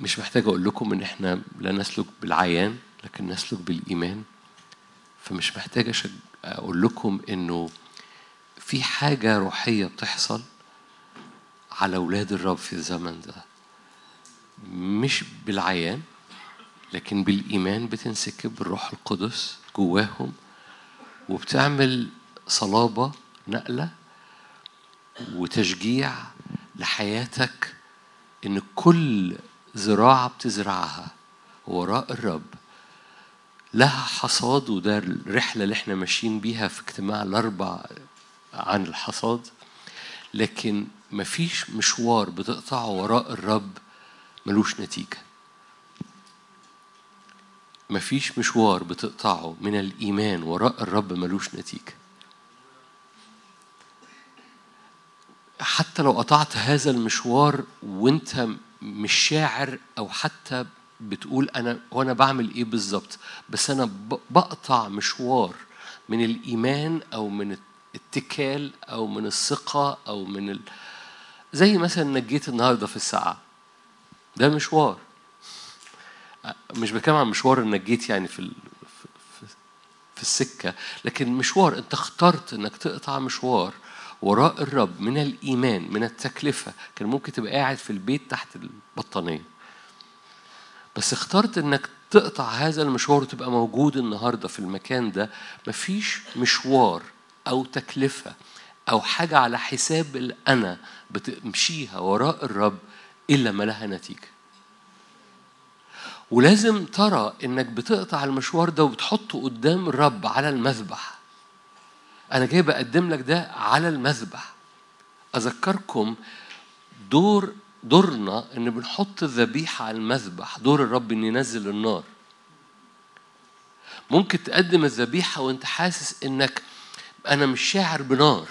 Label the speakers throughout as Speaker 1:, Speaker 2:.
Speaker 1: مش محتاج أقول لكم إن إحنا لا نسلك بالعيان لكن نسلك بالإيمان. فمش محتاج أشج... أقول لكم إنه في حاجة روحية بتحصل على أولاد الرب في الزمن ده. مش بالعيان لكن بالإيمان بتنسكب بالروح القدس جواهم وبتعمل صلابة نقلة وتشجيع لحياتك إن كل زراعة بتزرعها. وراء الرب. لها حصاد وده الرحلة اللي إحنا ماشيين بيها في اجتماع الأربع عن الحصاد. لكن مفيش مشوار بتقطعه وراء الرب ملوش نتيجة. مفيش مشوار بتقطعه من الإيمان وراء الرب ملوش نتيجة. حتى لو قطعت هذا المشوار وانت مش شاعر أو حتى بتقول أنا وأنا بعمل إيه بالظبط بس أنا بقطع مشوار من الإيمان أو من الاتكال أو من الثقة أو من ال... زي مثلا نجيت النهارده في الساعة ده مشوار مش بتكلم عن مشوار إنك جيت يعني. في, في السكة لكن مشوار أنت اخترت إنك تقطع مشوار وراء الرب من الإيمان من التكلفة. كان ممكن تبقى قاعد في البيت تحت البطانية. بس اخترت إنك تقطع هذا المشوار وتبقى موجود النهاردة في المكان ده. مفيش مشوار أو تكلفة أو حاجة على حساب الأنا بتمشيها وراء الرب إلا ما لها نتيجة. ولازم ترى إنك بتقطع المشوار ده وبتحطه قدام الرب على المذبح. أنا جاي بقدم لك ده على المذبح. أذكركم دور دورنا إن بنحط الذبيحة على المذبح دور الرب إن ينزل النار. ممكن تقدم الذبيحة وأنت حاسس إنك أنا مش شاعر بنار.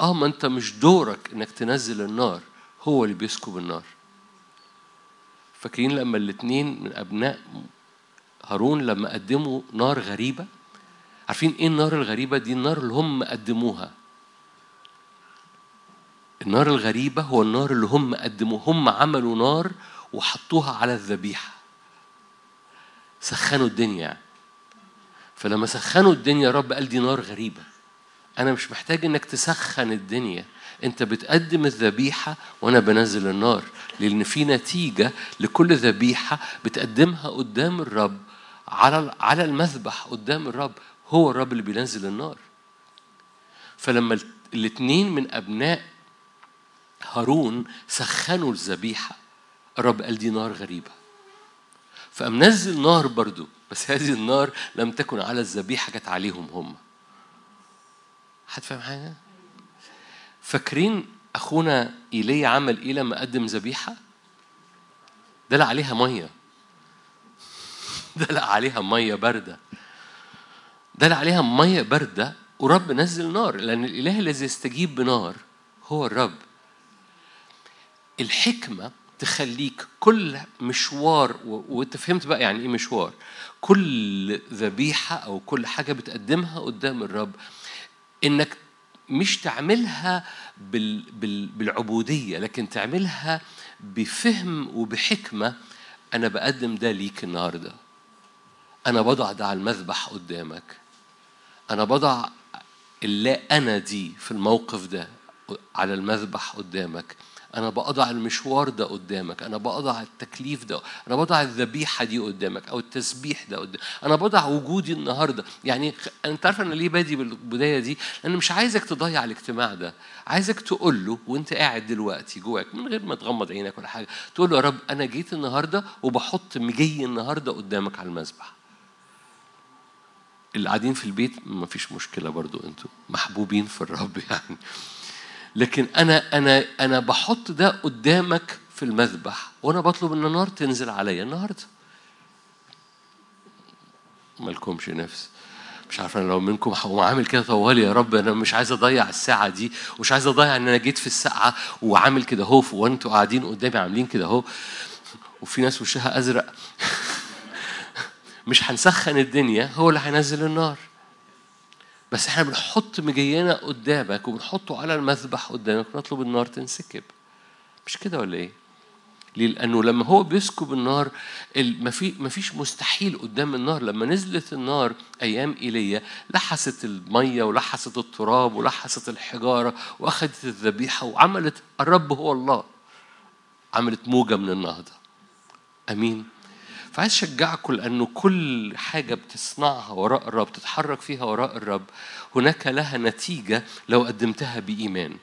Speaker 1: آه ما أنت مش دورك إنك تنزل النار هو اللي بيسكب النار. فاكرين لما الاتنين من أبناء هارون لما قدموا نار غريبة؟ عارفين إيه النار الغريبة دي؟ النار اللي هم قدموها. النار الغريبة هو النار اللي هم قدموه هم عملوا نار وحطوها على الذبيحة. سخنوا الدنيا فلما سخنوا الدنيا رب قال دي نار غريبة. أنا مش محتاج إنك تسخن الدنيا. أنت بتقدم الذبيحة وأنا بنزل النار. لأن في نتيجة لكل ذبيحة بتقدمها قدام الرب على على المذبح قدام الرب. هو الرب اللي بينزل النار. فلما الاثنين من أبناء هارون سخنوا الذبيحة الرب قال دي نار غريبة. فقام نزل نار برضو بس هذه النار لم تكن على الذبيحة كانت عليهم هم. حد فاهم حاجة؟ فاكرين أخونا إيليا عمل إيه لما قدم ذبيحة؟ دلق عليها مية. دلق عليها مية باردة. دلق عليها مية باردة ورب نزل نار لأن الإله الذي يستجيب بنار هو الرب. الحكمة تخليك كل مشوار. وانت فهمت بقى يعني إيه مشوار؟ كل ذبيحة أو كل حاجة بتقدمها قدام الرب إنك مش تعملها بال... بال... بالعبودية لكن تعملها بفهم وبحكمة أنا بقدم ده ليك النهارده. أنا بضع ده على المذبح قدامك. أنا بضع اللا أنا دي في الموقف ده على المذبح قدامك. أنا بضع المشوار ده قدامك. أنا بضع التكليف ده. أنا بضع الذبيحة دي قدامك أو التسبيح ده قدامك. أنا بضع وجودي النهاردة. يعني أنت عارف أنا ليه بادي بالبداية دي؟ لأن مش عايزك تضيع الاجتماع ده. عايزك تقول له وأنت قاعد دلوقتي جواك من غير ما تغمض عينك ولا حاجة تقول له يا رب أنا جيت النهاردة وبحط مجي النهاردة قدامك على المذبح. اللي قاعدين في البيت ما فيش مشكلة برضو أنتوا محبوبين في الرب يعني. لكن أنا أنا أنا بحط ده قدامك في المذبح وأنا بطلب إن النار تنزل عليا النهارده. مالكمش نفس. مش عارف أنا لو منكم هقوم عامل كده طوالي يا رب أنا مش عايز أضيع الساعة دي ومش عايز أضيع إن أنا جيت في الساعة وعامل كده اهو وأنتوا قاعدين قدامي عاملين كده اهو وفي ناس وشها أزرق. مش هنسخن الدنيا هو اللي هينزل النار. بس إحنا بنحط مجينا قدامك وبنحطه على المذبح قدامك ونطلب النار تنسكب. مش كده ولا إيه؟ ليه؟ لأنه لما هو بيسكب النار ما فيش مستحيل قدام النار. لما نزلت النار أيام إيليا لحست المية ولحست التراب ولحست الحجارة وأخذت الذبيحة وعملت الرب هو الله عملت موجة من النهضة. أمين. فعايز أشجعكم لأنه كل حاجة بتصنعها وراء الرب تتحرك فيها وراء الرب هناك لها نتيجة لو قدمتها بإيمان.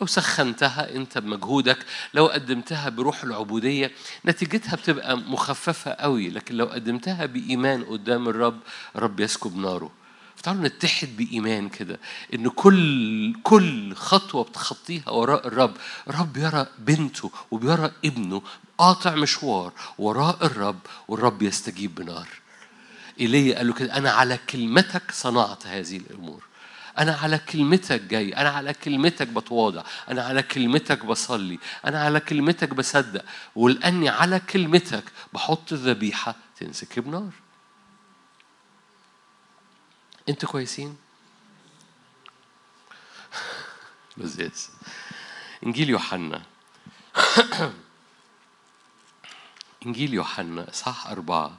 Speaker 1: لو سخنتها أنت بمجهودك لو قدمتها بروح العبودية نتيجتها بتبقى مخففة قوي لكن لو قدمتها بإيمان قدام الرب الرب يسكب ناره. فتعالوا نتحد بإيمان كده إن كل كل خطوة بتخطيها وراء الرب الرب يرى بنته وبيرى ابنه قاطع مشوار وراء الرب والرب يستجيب بنار. إيليا قال له كده أنا على كلمتك صنعت هذه الأمور. أنا على كلمتك جاي أنا على كلمتك بتواضع أنا على كلمتك بصلي أنا على كلمتك بصدق. ولأني على كلمتك بحط الذبيحة تنسكب نار أنتوا كويسين؟ لذيذ. إنجيل يوحنا. إنجيل يوحنا إصحاح أربعة.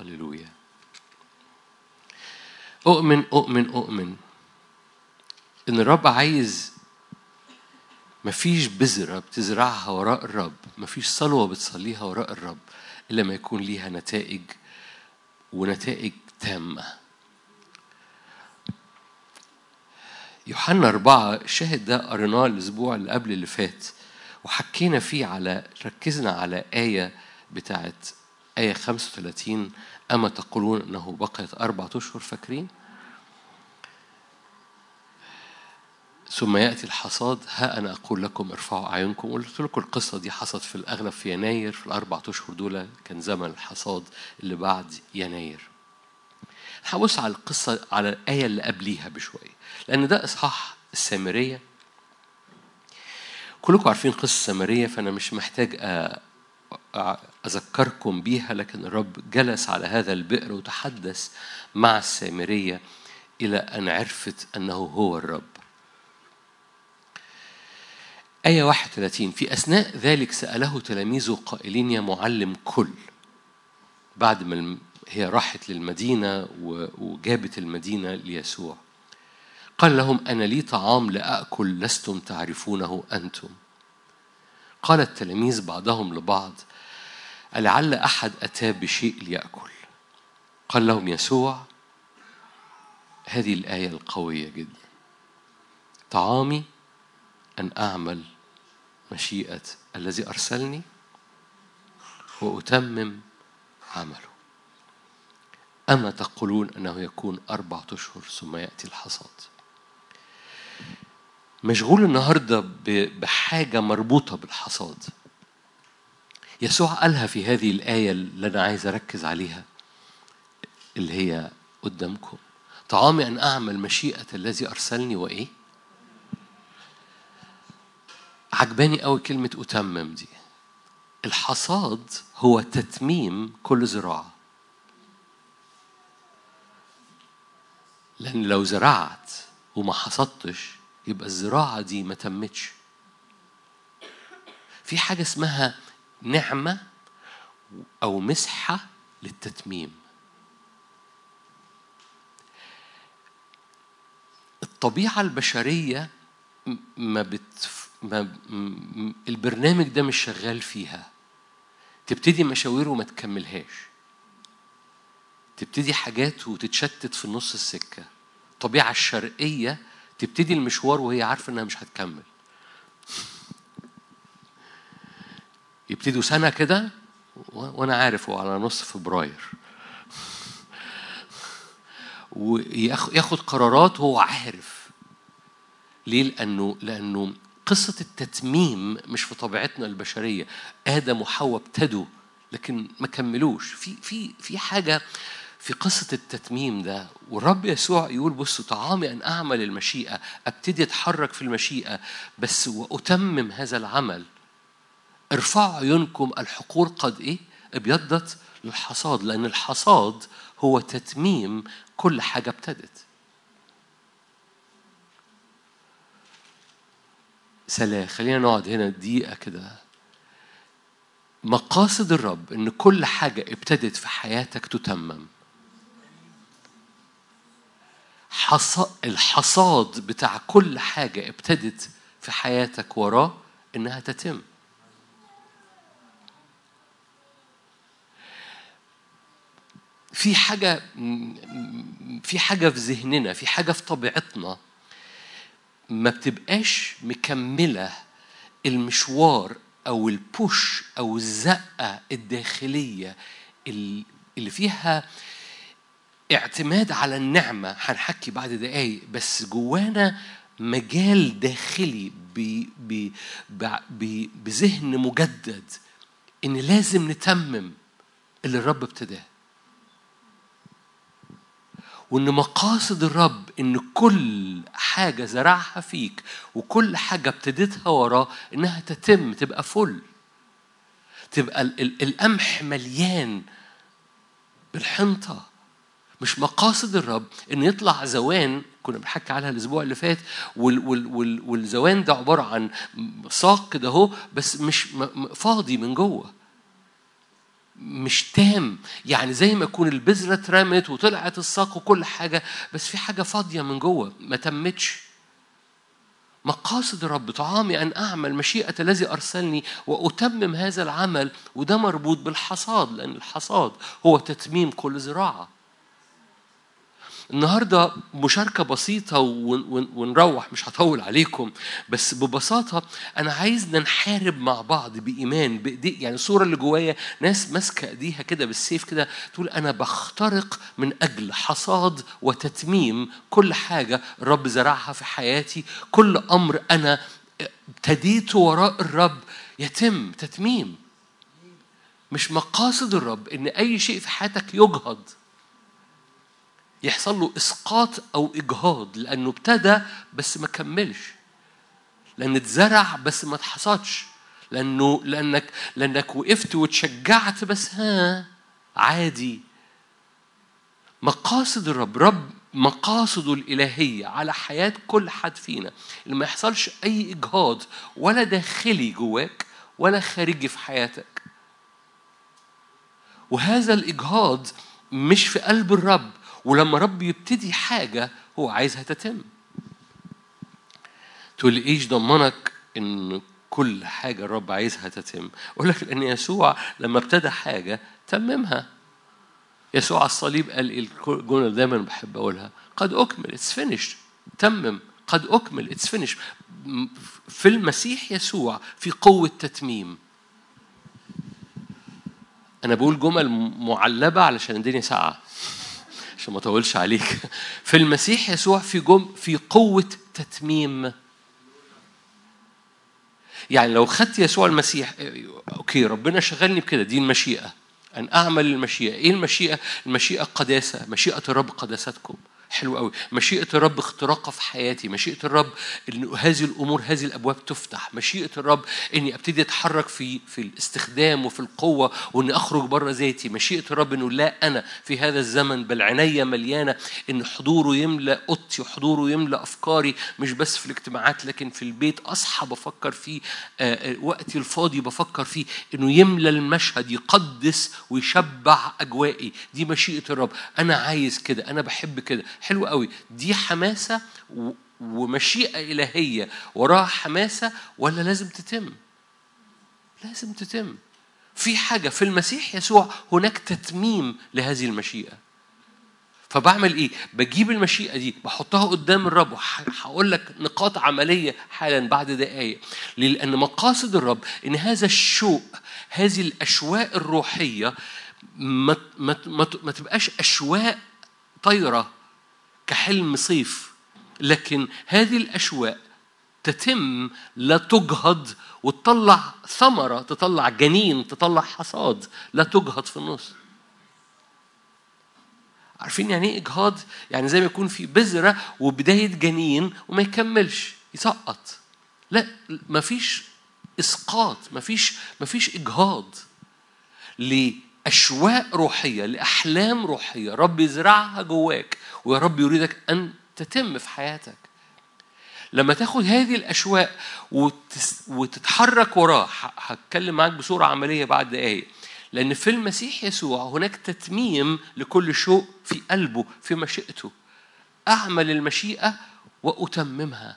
Speaker 1: هللويا. أؤمن أؤمن أؤمن إن الرب عايز مفيش بذرة بتزرعها وراء الرب مفيش صلوة بتصليها وراء الرب إلا ما يكون ليها نتائج ونتائج تامة. يوحنا أربعة الشاهد ده قريناه الأسبوع اللي قبل اللي فات. وحكينا فيه على ركزنا على آية بتاعت آية 35 أما تقولون أنه بقيت أربعة أشهر فاكرين؟ ثم يأتي الحصاد ها أنا أقول لكم ارفعوا أعينكم. قلت لكم القصة دي حصلت في الأغلب في يناير في الأربعة أشهر دول كان زمن الحصاد اللي بعد يناير. هبص على القصة على الآية اللي قبليها بشوية لأن ده إصحاح السامرية. كلكم عارفين قصة السامرية فأنا مش محتاج أذكركم بيها لكن الرب جلس على هذا البئر وتحدث مع السامرية إلى أن عرفت أنه هو الرب. آية 31 في أثناء ذلك سأله تلاميذه قائلين يا معلم كل. بعد ما هي راحت للمدينة وجابت المدينة ليسوع. قال لهم أنا لي طعام لأكل لستم تعرفونه أنتم. قال التلاميذ بعضهم لبعض لعل أحد أتى بشيء ليأكل. قال لهم يسوع هذه الآية القوية جدا. طعامي أن أعمل مشيئة الذي أرسلني وأتمم عمله. أما تقولون أنه يكون أربعة أشهر ثم يأتي الحصاد؟ مشغول النهارده بحاجة مربوطة بالحصاد. يسوع قالها في هذه الآية اللي أنا عايز أركز عليها اللي هي قدامكم. طعامي أن أعمل مشيئة الذي أرسلني وإيه؟ عجباني قوي كلمة أتمم دي. الحصاد هو تتميم كل زراعة. لأن لو زرعت وما حصدتش يبقى الزراعة دي ما تمتش. في حاجة اسمها نعمة أو مسحة للتتميم. الطبيعة البشرية ما بت ما البرنامج ده مش شغال فيها. تبتدي مشاوير وما تكملهاش. تبتدي حاجات وتتشتت في نص السكة. الطبيعة الشرقية تبتدي المشوار وهي عارفة إنها مش هتكمل. يبتدوا سنة كده وأنا عارف هو على نص فبراير. وياخد قرارات وهو عارف. ليه؟ لأنه لأنه قصة التتميم مش في طبيعتنا البشرية. آدم وحواء ابتدوا لكن ما كملوش. في في في حاجة في قصة التتميم ده والرب يسوع يقول بصوا طعامي أن أعمل المشيئة أبتدي أتحرك في المشيئة بس وأتمم هذا العمل. ارفعوا عيونكم الحقول قد إيه؟ أبيضت للحصاد لأن الحصاد هو تتميم كل حاجة ابتدت. سلام خلينا نقعد هنا دقيقة كده. مقاصد الرب إن كل حاجة ابتدت في حياتك تتمم. الحصاد بتاع كل حاجة ابتدت في حياتك وراه إنها تتم. في حاجة في حاجة في ذهننا في حاجة في طبيعتنا ما بتبقاش مكملة المشوار أو البوش أو الزقة الداخلية اللي فيها اعتماد على النعمة هنحكي بعد دقايق بس جوانا مجال داخلي بذهن مجدد إن لازم نتمم اللي الرب ابتداه. وإن مقاصد الرب إن كل حاجة زرعها فيك وكل حاجة ابتديتها وراه إنها تتم تبقى فل تبقى ال- ال- القمح مليان بالحنطة. مش مقاصد الرب إن يطلع زوان كنا بنحكي عنها الأسبوع اللي فات وال وال وال والزوان ده عبارة عن ساق كده أهو بس مش فاضي من جوه. مش تام. يعني زي ما يكون البذرة اترمت وطلعت الساق وكل حاجة بس في حاجة فاضية من جوه ما تمتش. مقاصد الرب طعامي أن أعمل مشيئة الذي أرسلني وأتمم هذا العمل وده مربوط بالحصاد لأن الحصاد هو تتميم كل زراعة. النهارده مشاركة بسيطة ون- ون- ونروح مش هطول عليكم بس ببساطة أنا عايزنا نحارب مع بعض بإيمان بإيدي يعني الصورة اللي جوايا ناس ماسكة إيديها كده بالسيف كده تقول أنا بخترق من أجل حصاد وتتميم كل حاجة الرب زرعها في حياتي كل أمر أنا ابتديته وراء الرب يتم تتميم. مش مقاصد الرب إن أي شيء في حياتك يجهض. يحصل له إسقاط أو إجهاض لأنه ابتدى بس ما كملش لأن اتزرع بس ما اتحصدش لأنه لأنك لأنك وقفت وتشجعت بس ها عادي. مقاصد الرب رب مقاصده الإلهية على حياة كل حد فينا اللي ما يحصلش أي إجهاض ولا داخلي جواك ولا خارجي في حياتك. وهذا الإجهاض مش في قلب الرب ولما رب يبتدي حاجة هو عايزها تتم. تقول لي إيش ضمنك ان كل حاجة الرب عايزها تتم؟ أقول لك لأن يسوع لما ابتدى حاجة تممها. يسوع على الصليب قال إيه؟ الجملة دايما بحب أقولها. قد أكمل it's finished تمم. قد أكمل it's finished في المسيح يسوع في قوة تتميم. أنا بقول جمل معلبة علشان الدنيا ساقعة. عشان ما اطولش عليك. في المسيح يسوع في جم في قوة تتميم. يعني لو خدت يسوع المسيح okay ربنا شغلني بكده دي المشيئة. أن أعمل المشيئة. إيه المشيئة؟ المشيئة قداسة مشيئة الرب قداستكم حلو قوي. مشيئة الرب اختراقها في حياتي. مشيئة الرب إن هذه الأمور هذه الأبواب تفتح. مشيئة الرب إني أبتدي أتحرك في في الاستخدام وفي القوة واني أخرج بره ذاتي. مشيئة الرب إنه لا أنا في هذا الزمن بل عينيا مليانة إن حضوره يملأ أوضتي وحضوره يملأ أفكاري مش بس في الاجتماعات لكن في البيت. أصحى بفكر فيه. آه، آه، وقتي الفاضي بفكر فيه إنه يملأ المشهد يقدس ويشبع أجوائي. دي مشيئة الرب. أنا عايز كده. أنا بحب كده. حلو قوي. دي حماسة ومشيئة إلهية. وراها حماسة ولا لازم تتم؟ لازم تتم. في حاجة في المسيح يسوع هناك تتميم لهذه المشيئة. فبعمل إيه؟ بجيب المشيئة دي بحطها قدام الرب وهقول لك نقاط عملية حالا بعد دقايق. لأن مقاصد الرب إن هذا الشوق هذه الأشواق الروحية ما ما ما, ما تبقاش أشواق طايرة. كحلم صيف. لكن هذه الأشواق تتم لا تجهض وتطلع ثمرة تطلع جنين تطلع حصاد لا تجهض في النص. عارفين يعني إيه إجهاض؟ يعني زي ما يكون في بذرة وبداية جنين وما يكملش يسقط. لا مفيش إسقاط مفيش مفيش إجهاض. لأشواق روحية لأحلام روحية. رب يزرعها جواك ويا رب يريدك أن تتم في حياتك. لما تاخد هذه الاشواق وتس وتتحرك وراه ه- هتكلم معاك بصورة عملية بعد دقايق. لأن في المسيح يسوع هناك تتميم لكل شوق في قلبه في مشيئته. أعمل المشيئة وأتممها.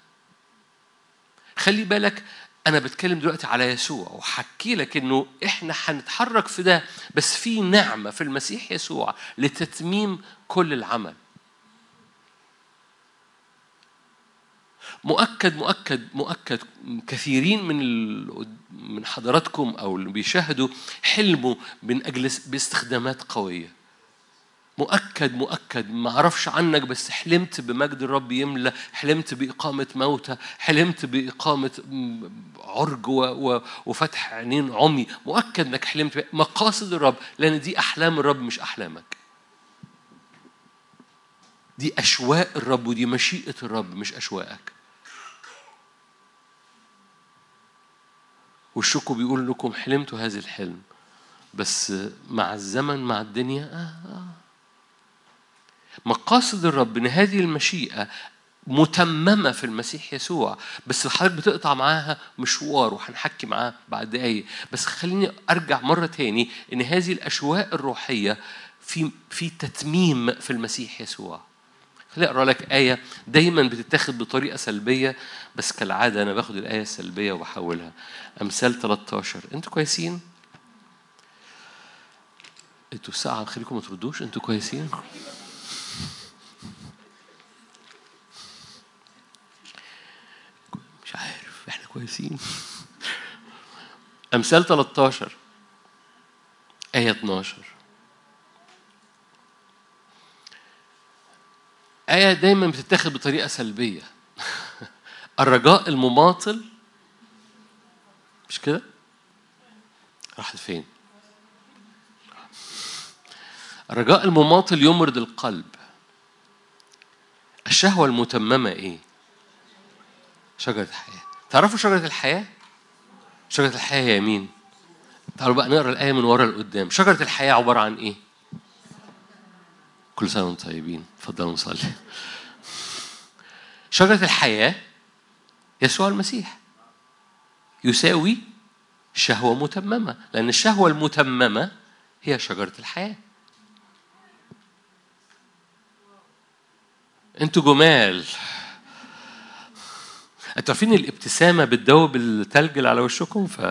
Speaker 1: خلي بالك أنا بتكلم دلوقتي على يسوع وحكي لك إنه إحنا هنتحرك في ده بس في نعمة في المسيح يسوع لتتميم كل العمل. مؤكد مؤكد مؤكد كثيرين من من حضراتكم أو اللي بيشاهدوا حلموا من أجل باستخدامات قوية. مؤكد مؤكد. ما أعرفش عنك بس حلمت بمجد الرب يملى حلمت بإقامة موتى حلمت بإقامة عرج وفتح عينين عمي. مؤكد إنك حلمت مقاصد الرب لأن دي أحلام الرب مش أحلامك. دي اشواق الرب ودي مشيئة الرب مش اشواقك والشكو بيقول انكم حلمتوا هذا الحلم بس مع الزمن مع الدنيا آه آه. مقاصد الرب إن هذه المشيئة متممة في المسيح يسوع بس حضرتك بتقطع معاها مشوار وهنحكي معاه بعد دقايق بس خليني أرجع مرة تاني إن هذه الأشواق الروحية في في تتميم في المسيح يسوع. خليني أقرأ لك آية دايما بتتاخد بطريقة سلبية بس كالعادة أنا باخد الآية السلبية وبحولها. أمثال 13 أنتوا كويسين؟ أنتوا ساعه خليكم ما تردوش. أنتوا كويسين مش عارف إحنا كويسين. أمثال 13 آية 12 آية دايما بتتاخد بطريقة سلبية. الرجاء المماطل. مش كده؟ راحت فين؟ الرجاء المماطل يمرض القلب. الشهوة المتممة إيه؟ شجرة الحياة. تعرفوا شجرة الحياة؟ شجرة الحياة هي مين؟ تعالوا بقى نقرأ الآية من ورا لقدام شجرة الحياة عبارة عن إيه؟ كل سنة وأنتم طيبين اتفضلوا نصلي شجرة الحياة يسوع المسيح يساوي شهوة متممة لأن الشهوة المتممة هي شجرة الحياة أنتوا جمال أنتوا عارفين الابتسامة بتدوب التلج اللي على وشكم ف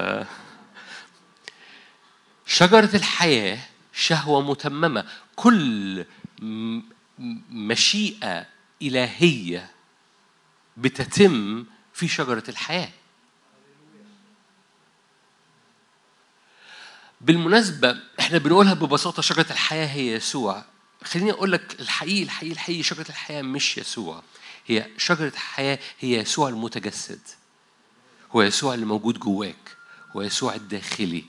Speaker 1: شجرة الحياة شهوة متممة. كل م- م- مشيئة إلهية بتتم في شجرة الحياة. بالمناسبة إحنا بنقولها ببساطة شجرة الحياة هي يسوع. خليني أقول لك الحقيقي الحقيقي الحقيقي شجرة الحياة مش يسوع. هي شجرة الحياة هي يسوع المتجسد. هو يسوع اللي موجود جواك. هو يسوع الداخلي.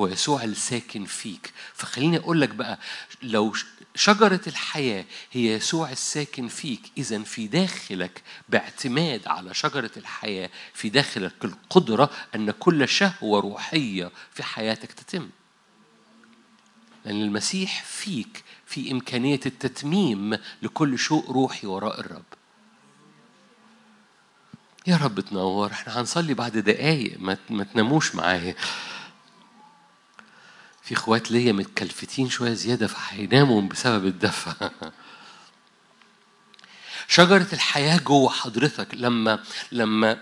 Speaker 1: هو يسوع الساكن فيك. فخليني أقول لك بقى لو شجرة الحياة هي يسوع الساكن فيك إذا في داخلك باعتماد على شجرة الحياة في داخلك القدرة أن كل شهوة روحية في حياتك تتم. لأن المسيح فيك في إمكانية التتميم لكل شوق روحي وراء الرب. يا رب تنور إحنا هنصلي بعد دقايق ما, ما تناموش معايا. في اخوات ليا متكلفتين شوية زيادة فهيناموا بسبب الدفى شجرة الحياة جوه حضرتك لما لما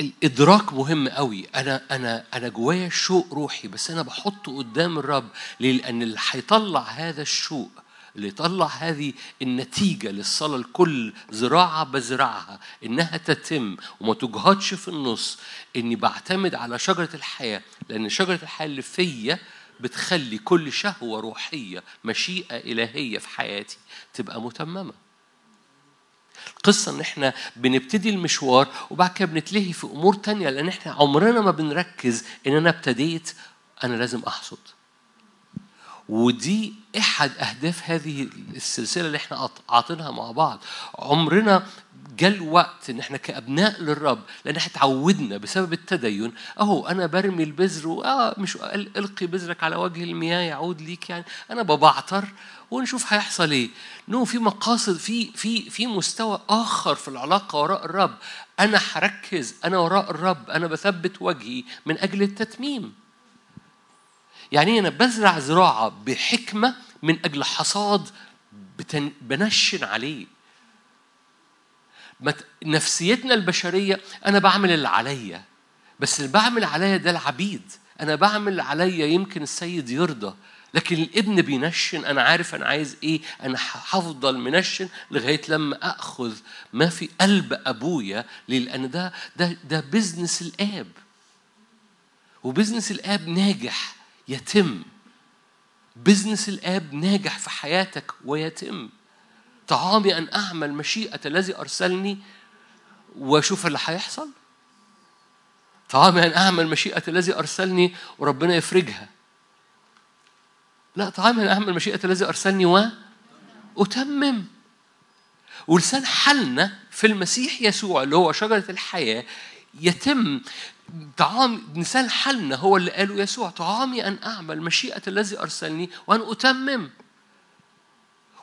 Speaker 1: الإدراك مهم قوي. أنا أنا أنا جوايا شوق روحي بس أنا بحطه قدام الرب ليه لأن اللي هيطلع هذا الشوق اللي يطلع هذه النتيجة للصلاة لكل زراعة بزرعها إنها تتم. وما تجهضش في النص إني بعتمد على شجرة الحياة لأن شجرة الحياة اللي فيا بتخلي كل شهوة روحية مشيئة إلهية في حياتي تبقى متممة. القصة إن إحنا بنبتدي المشوار وبعد كده بنتلهي في أمور تانية لأن إحنا عمرنا ما بنركز إن أنا ابتديت أنا لازم أحصد. ودي احد اهداف هذه السلسلة اللي إحنا عاط- عاطينها مع بعض. عمرنا جاء الوقت ان إحنا كأبناء للرب لأن إحنا اتعودنا بسبب التدين. اهو أنا برمي البذر واه مش ال- القي بذرك على وجه المياه يعود ليك يعني. أنا ببعتر ونشوف هيحصل إيه. نو في مقاصد في في في مستوى آخر في العلاقة وراء الرب. أنا هركز أنا وراء الرب أنا بثبت وجهي من أجل التتميم. يعني أنا بزرع زراعة بحكمة من أجل حصاد بتن... بنشن عليه. مت... نفسيتنا البشرية أنا بعمل اللي عليا بس اللي بعمل عليا ده العبيد. أنا بعمل عليا يمكن السيد يرضى لكن الابن بينشن أنا عارف أنا عايز إيه أنا هفضل منشن لغاية لما أخذ ما في قلب أبويا ليه لأن ده ده ده business الآب. و business الآب ناجح. يتم. business الآب ناجح في حياتك ويتم. طعامي أن أعمل مشيئة الذي أرسلني وأشوف اللي هيحصل. طعامي أن أعمل مشيئة الذي أرسلني وربنا يفرجها. لا طعام أنا أعمل مشيئة الذي أرسلني وأتمم ولسان حالنا في المسيح يسوع اللي هو شجرة الحياة يتم طعام لسان حالنا هو اللي قاله يسوع طعامي أن أعمل مشيئة الذي أرسلني وأن أتمم.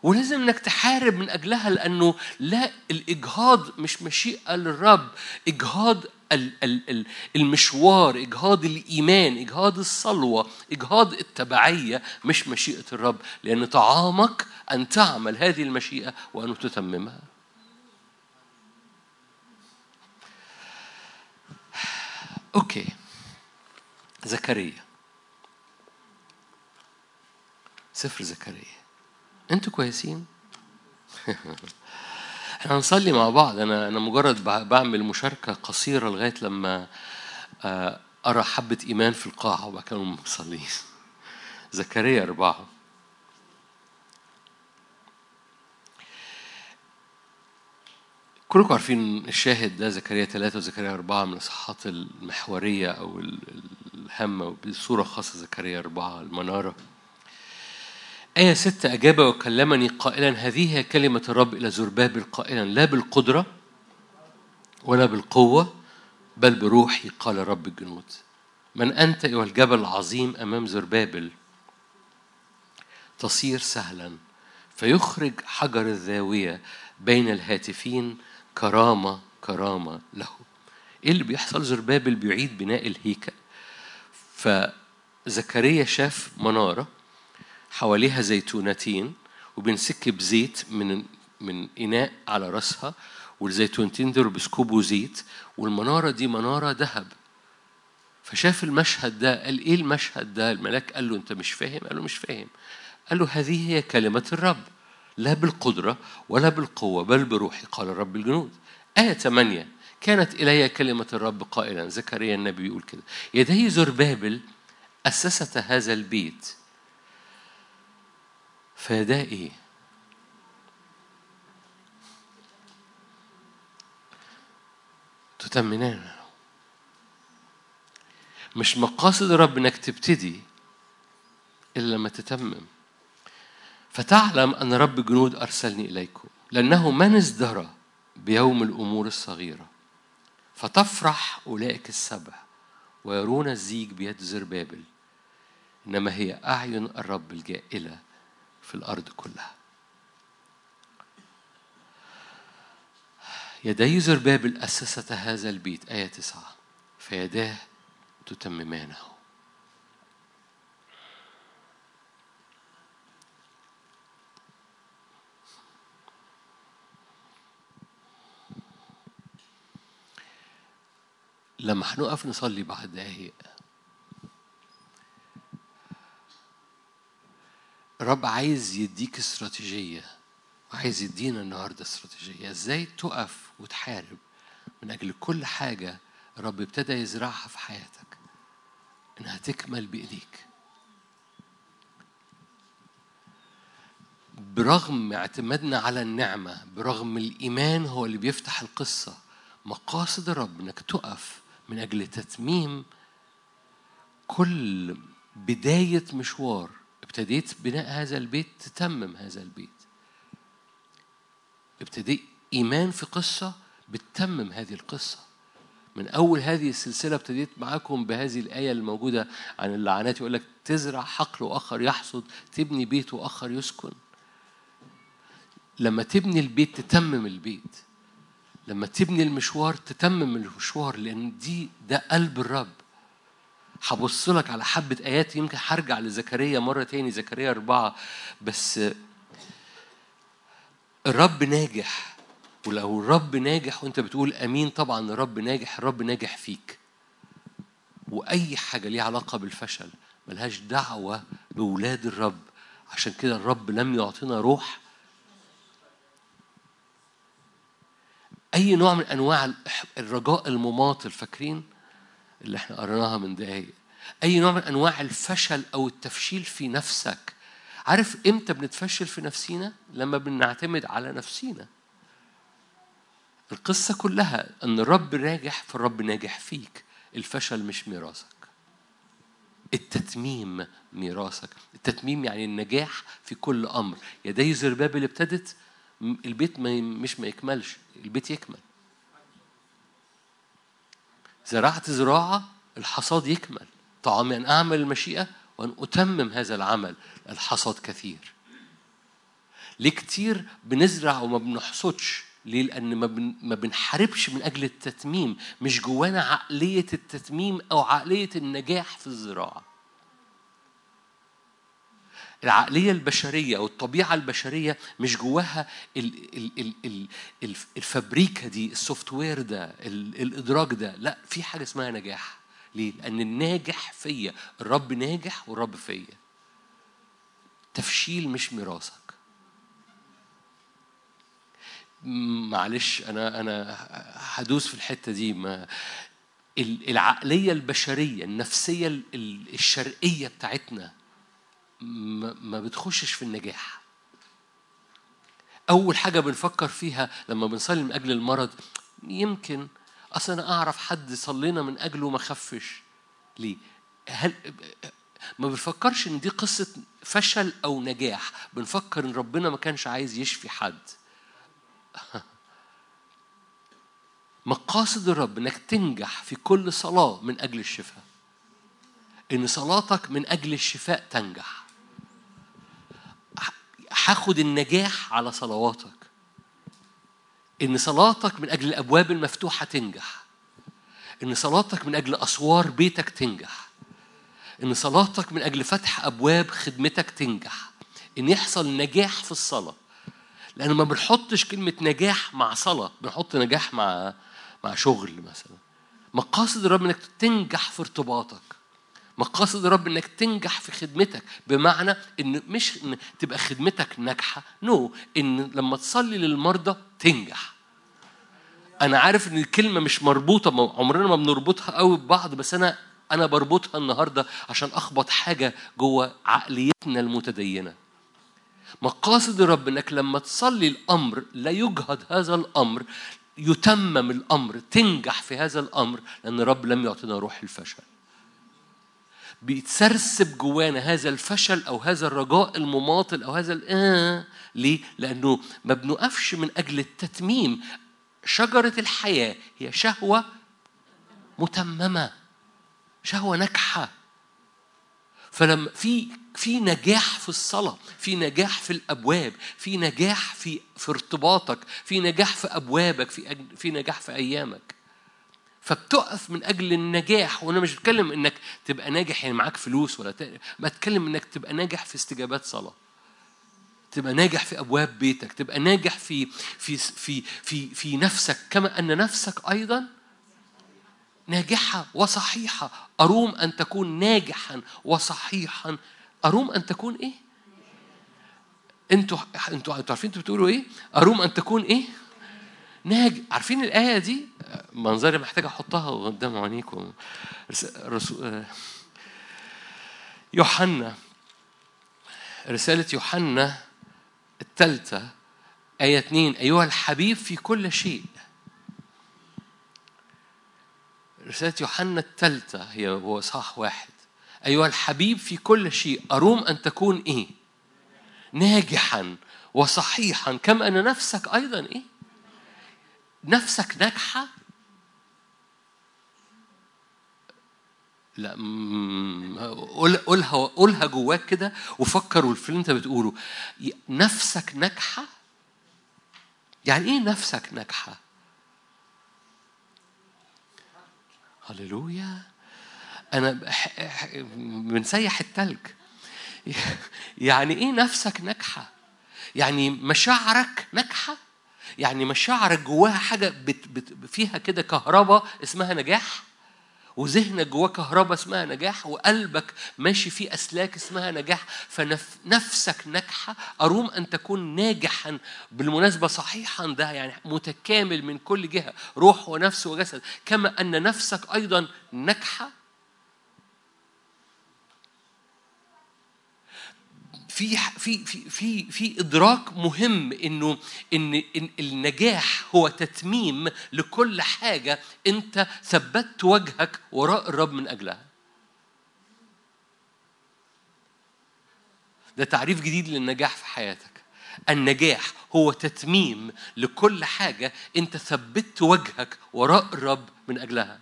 Speaker 1: ولازم إنك تحارب من أجلها لأنه لا الإجهاض مش مشيئة للرب إجهاض المشوار إجهاض الإيمان إجهاض الصلوة إجهاض التبعية مش مشيئة الرب لأن طعامك أن تعمل هذه المشيئة وأن تتممها. أوكي. زكريا. سفر زكريا. أنتوا كويسين؟ إحنا هنصلي مع بعض. أنا أنا مجرد بعمل مشاركة قصيرة لغاية لما آه، أرى حبة إيمان في القاعة وبعد كده مصلين زكريا أربعة. كلكم عارفين الشاهد ده زكريا ثلاثة وزكريا أربعة من الإصحاحات المحورية أو الهامة بصورة خاصة زكريا أربعة المنارة. آية ستة أجاب وكلمني قائلا هذه هي كلمة الرب إلى زربابل قائلا لا بالقدرة ولا بالقوة بل بروحي قال رب الجنود. من أنت أيها الجبل العظيم أمام زربابل؟ تصير سهلا فيخرج حجر الزاوية بين الهاتفين كرامة كرامة له. إيه اللي بيحصل؟ زربابل بيعيد بناء الهيكل. فزكريا شاف منارة حواليها زيتونتين وبنسك بزيت من من إناء على رأسها والزيتونتين دول بيسكبوا زيت والمنارة دي منارة ذهب. فشاف المشهد ده قال إيه المشهد ده؟ الملاك قال له أنت مش فاهم؟ قال له مش فاهم. قال له هذه هي كلمة الرب. لا بالقدرة ولا بالقوة بل بروحي قال الرب الجنود. آية 8 كانت إلي كلمة الرب قائلا زكريا النبي يقول كده يدي زربابل أسست هذا البيت فده إيه تتمنان مش مقاصد الرب إنك تبتدي إلا لما تتمم. فتعلم أن رب جنود أرسلني إليكم لأنه من ازدرى بيوم الأمور الصغيرة. فتفرح أولئك السبع ويرون الزيج بيد زربابل إنما هي أعين الرب الجائلة في الأرض كلها. يدي زربابل أسست هذا البيت آية تسعة فيداه تتممانه. لما هنقف نصلي بعد دقايق. الرب عايز يديك استراتيجية وعايز يدينا النهاردة استراتيجية. إزاي تقف وتحارب من أجل كل حاجة الرب ابتدى يزرعها في حياتك؟ إنها تكمل بإيديك. برغم اعتمادنا على النعمة برغم الإيمان هو اللي بيفتح القصة مقاصد الرب إنك تقف من أجل تتميم كل بداية مشوار. ابتديت بناء هذا البيت تتمم هذا البيت. ابتديت إيمان في قصة بتتمم هذه القصة. من أول هذه السلسلة ابتديت معاكم بهذه الآية الموجودة عن اللعنات يقول لك تزرع حقل وآخر يحصد تبني بيت وآخر يسكن. لما تبني البيت تتمم البيت. لما تبني المشوار تتمم المشوار لأن دي ده قلب الرب. هبص لك على حبة آيات يمكن هرجع لزكريا مرة تاني زكريا أربعة. بس الرب ناجح ولو الرب ناجح وأنت بتقول آمين طبعا الرب ناجح الرب ناجح فيك. وأي حاجة ليها علاقة بالفشل ملهاش دعوة بولاد الرب. عشان كده الرب لم يعطينا روح أي نوع من أنواع الرجاء المماطل فاكرين اللي إحنا قريناها من دقايق. أي نوع من أنواع الفشل أو التفشيل في نفسك. عارف إمتى بنتفشل في نفسينا؟ لما بنعتمد على نفسينا. القصة كلها أن الرب ناجح فالرب ناجح فيك. الفشل مش ميراثك. التتميم ميراثك. التتميم يعني النجاح في كل أمر. يدي زربابل ابتدت البيت ما مش ما يكملش البيت يكمل. زرعت زراعة الحصاد يكمل. طعامي أن أعمل المشيئة وأن أتمم هذا العمل. الحصاد كثير. ليه كتير بنزرع وما بنحصدش؟ ليه؟ لأن ما, بن ما بنحاربش من أجل التتميم مش جوانا عقلية التتميم أو عقلية النجاح في الزراعة. العقلية البشرية أو الطبيعة البشرية مش جواها ال ال ال ال ال الفابريكا دي ال software ده الإدراك ده لا في حاجة اسمها نجاح. ليه؟ لأن الناجح فيا الرب ناجح والرب فيا. تفشيل مش ميراثك. معلش أنا أنا هدوس في الحتة دي. ما العقلية البشرية النفسية الشرقية بتاعتنا ما بتخشش في النجاح. أول حاجة بنفكر فيها لما بنصلي من أجل المرض يمكن أصل أنا أعرف حد صلينا من أجله ما خفش. ليه؟ هل ما بنفكرش إن دي قصة فشل أو نجاح. بنفكر إن ربنا ما كانش عايز يشفي حد. مقاصد الرب إنك تنجح في كل صلاة من أجل الشفاء. إن صلاتك من أجل الشفاء تنجح. هاخد النجاح على صلواتك. إن صلاتك من أجل الأبواب المفتوحة تنجح. إن صلاتك من أجل أسوار بيتك تنجح. إن صلاتك من أجل فتح أبواب خدمتك تنجح. إن يحصل نجاح في الصلاة. لأن ما بنحطش كلمة نجاح مع صلاة بنحط نجاح مع مع شغل مثلا. مقاصد الرب إنك تنجح في ارتباطك. مقاصد الرب إنك تنجح في خدمتك بمعنى إن مش إن تبقى خدمتك ناجحة نو no. إن لما تصلي للمرضى تنجح أنا عارف إن الكلمة مش مربوطة عمرنا ما بنربطها قوي ببعض بس أنا أنا بربطها النهارده عشان أخبط حاجة جوه عقليتنا المتدينة مقاصد الرب إنك لما تصلي الأمر لا يجهد هذا الأمر يتمم الأمر تنجح في هذا الأمر لأن الرب لم يعطينا روح الفشل بيتسرسب جوانا هذا الفشل أو هذا الرجاء المماطل أو هذا آه. ليه؟ لأنه ما بنقفش من أجل التتميم. شجرة الحياة هي شهوة متممة شهوة ناجحة. فلما في في نجاح في الصلاة في نجاح في الأبواب في نجاح في في ارتباطك في نجاح في أبوابك في في نجاح في أيامك. فبتقف من أجل النجاح وأنا مش بتكلم إنك تبقى ناجح يعني معاك فلوس ولا بتكلم إنك تبقى ناجح في استجابات صلاة تبقى ناجح في أبواب بيتك تبقى ناجح في في في في في نفسك كما أن نفسك أيضا ناجحة وصحيحة أروم أن تكون ناجحا وصحيحا أروم أن تكون إيه؟ أنتوا أنتوا عارفين أنتوا بتقولوا إيه؟ أروم أن تكون إيه؟ ناج عارفين الآية دي؟ منظري محتاج أحطها قدام عينيكم يوحنا. رسالة يوحنا الثالثة آية 2 أيها الحبيب في كل شيء. رسالة يوحنا الثالثة هي هو صح واحد. أيها الحبيب في كل شيء. أروم أن تكون إيه؟ ناجحا وصحيحا. كما أن نفسك أيضا إيه؟ نفسك ناجحة؟ لا قولها قولها جواك كده وفكر في اللي انت بتقوله. نفسك ناجحة؟ يعني إيه نفسك ناجحة؟ هللويا. أنا بنسيح التلج. يعني إيه نفسك ناجحة؟ يعني مشاعرك ناجحة؟ يعني مشاعرك جواها حاجة بت بت فيها كده كهرباء اسمها نجاح وذهنك جواه كهرباء اسمها نجاح وقلبك ماشي فيه أسلاك اسمها نجاح فنفسك ناجحة أروم أن تكون ناجحا بالمناسبة صحيحا ده يعني متكامل من كل جهة روح ونفس وجسد كما أن نفسك أيضا ناجحة في في في في في إدراك مهم إنه إن النجاح هو تتميم لكل حاجة أنت ثبتت وجهك وراء الرب من أجلها. ده تعريف جديد للنجاح في حياتك. النجاح هو تتميم لكل حاجة أنت ثبتت وجهك وراء الرب من أجلها.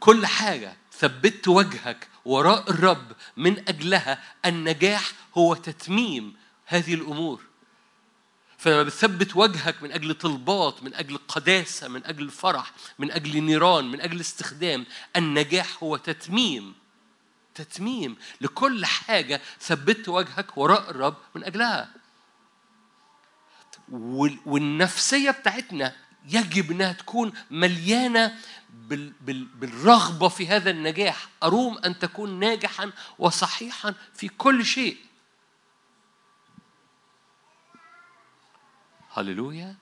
Speaker 1: كل حاجة ثبت وجهك وراء الرب من أجلها النجاح هو تتميم هذه الأمور. فلما بتثبت وجهك من أجل طلبات من أجل قداسة من أجل فرح من أجل نيران من أجل استخدام النجاح هو تتميم. تتميم لكل حاجة ثبت وجهك وراء الرب من أجلها. وال- والنفسية بتاعتنا يجب إنها تكون مليانة بال بال بالرغبة في هذا النجاح. أروم أن تكون ناجحا وصحيحا في كل شيء. هللويا.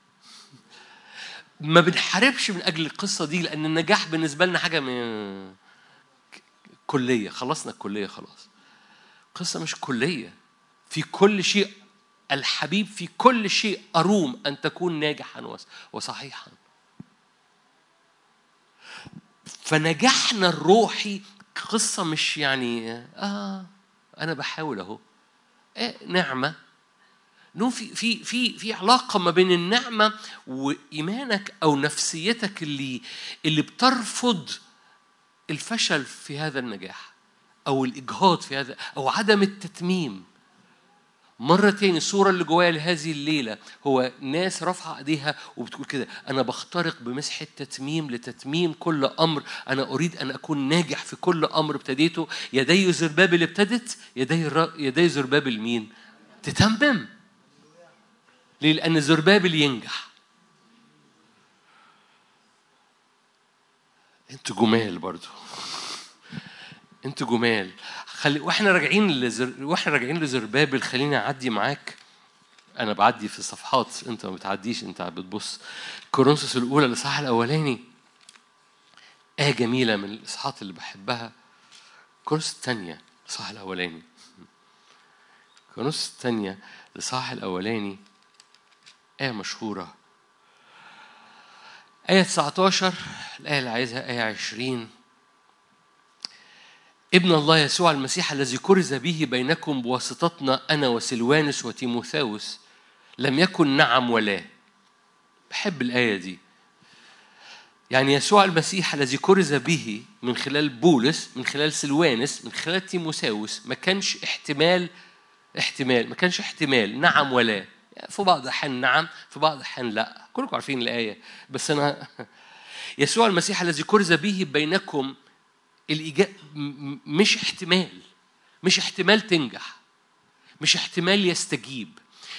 Speaker 1: ما بنحاربش من أجل القصة دي لأن النجاح بالنسبة لنا حاجة من كلية. خلصنا الكلية خلاص. قصة مش كلية. في كل شيء الحبيب في كل شيء أروم أن تكون ناجحا وص- وصحيحا. فنجاحنا الروحي قصة مش يعني آه أنا بحاول أهو. إيه نعمة. في في في في علاقة ما بين النعمة وإيمانك أو نفسيتك اللي اللي بترفض الفشل في هذا النجاح أو الإجهاض في هذا أو عدم التتميم. مرة تاني الصورة اللي جوايا لهذه الليلة هو ناس رافعة إيديها وبتقول كده أنا بخترق بمسحة تتميم لتتميم كل أمر أنا أريد أن أكون ناجح في كل أمر ابتديته يدي زربابل ابتدت يدي الر... يدي زربابل مين؟ تتمم ليه؟ لأن زربابل ينجح أنتوا جمال برضو أنتوا جمال. خلي وإحنا راجعين لزر... وإحنا راجعين لزربابل خليني أعدي معاك. أنا بعدي في الصفحات أنت ما بتعديش أنت بتبص. كورنثوس الأولى الإصحاح الأولاني. إيه جميلة من الإصحاحات اللي بحبها. كورنثوس الثانية الإصحاح الأولاني. كورنثوس الثانية الإصحاح الأولاني. آية مشهورة. آية 19 الآية اللي عايزها آية 20 ابن الله يسوع المسيح الذي كرز به بينكم بواسطتنا أنا وسلوانس وتيموثاوس لم يكن نعم ولا. بحب الآية دي. يعني يسوع المسيح الذي كرز به من خلال بولس من خلال سلوانس من خلال تيموثاوس ما كانش احتمال احتمال ما كانش احتمال نعم ولا. في بعض الأحيان نعم في بعض الأحيان لا. كلكم عارفين الآية. بس أنا يسوع المسيح الذي كرز به بينكم الإجابة مش احتمال مش احتمال تنجح مش احتمال يستجيب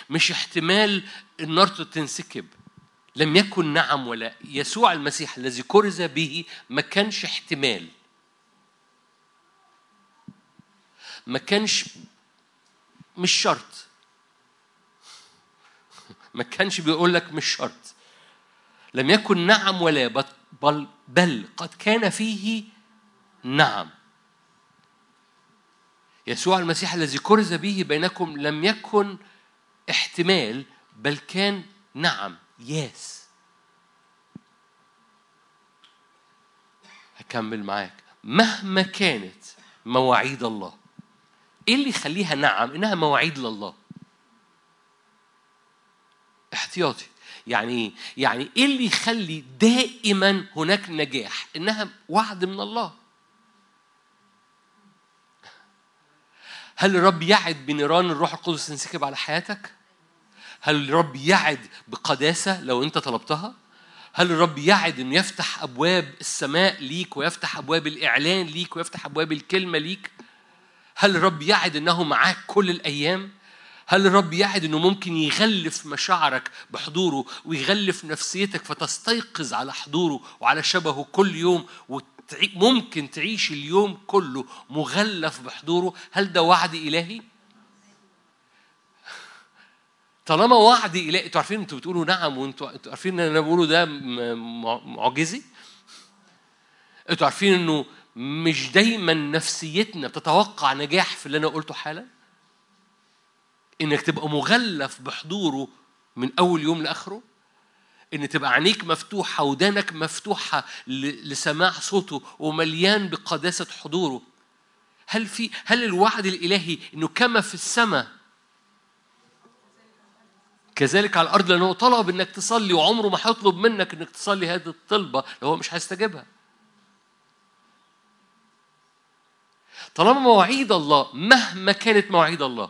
Speaker 1: مش احتمال النار تنسكب لم يكن نعم ولا يسوع المسيح الذي كرز به ما كانش احتمال. ما كانش مش شرط. ما كانش بيقول لك مش شرط. لم يكن نعم ولا بل بل قد كان فيه نعم. يسوع المسيح الذي كرز به بينكم لم يكن احتمال بل كان نعم ياس هكمل معاك. مهما كانت مواعيد الله إيه اللي يخليها نعم؟ إنها مواعيد لله. احتياطي. يعني إيه يعني إيه اللي يخلي دائما هناك نجاح؟ إنها وعد من الله. هل الرب يعد بنيران الروح القدس تنسكب على حياتك؟ هل الرب يعد بقداسة لو أنت طلبتها؟ هل الرب يعد انه يفتح أبواب السماء ليك ويفتح أبواب الإعلان ليك ويفتح أبواب الكلمة ليك؟ هل الرب يعد إنه معاك كل الأيام؟ هل الرب يعد إنه ممكن يغلف مشاعرك بحضوره ويغلف نفسيتك فتستيقظ على حضوره وعلى شبهه كل يوم وممكن تعيش اليوم كله مغلف بحضوره؟ هل ده وعد إلهي؟ طالما وعد إلهي أنتوا عارفين أنتوا بتقولوا نعم وانتوا أنتوا عارفين ان أنا بقوله ده معجزي؟ أنتوا عارفين انه مش دايما نفسيتنا بتتوقع نجاح في اللي أنا قلته حالا؟ إنك تبقى مغلف بحضوره من أول يوم لآخره؟ إن تبقى عينيك مفتوحة ودانك مفتوحة لسماع صوته ومليان بقداسة حضوره. هل في هل الوعد الإلهي إنه كما في السماء كذلك على الأرض لأنه طلب إنك تصلي وعمره ما هيطلب منك إنك تصلي هذه الطلبة لو هو مش هيستجيبها. طالما مواعيد الله مهما كانت مواعيد الله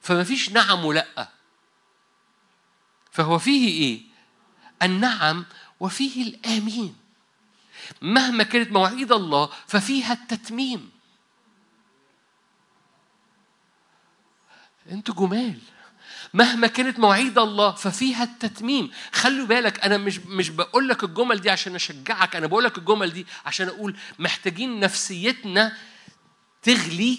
Speaker 1: فما فيش نعم ولأ. فهو فيه إيه؟ النعم وفيه الآمين. مهما كانت مواعيد الله ففيها التتميم. أنتوا جمال. مهما كانت مواعيد الله ففيها التتميم. خلوا بالك أنا مش مش بقول لك الجمل دي عشان أشجعك أنا بقول لك الجمل دي عشان أقول محتاجين نفسيتنا تغلي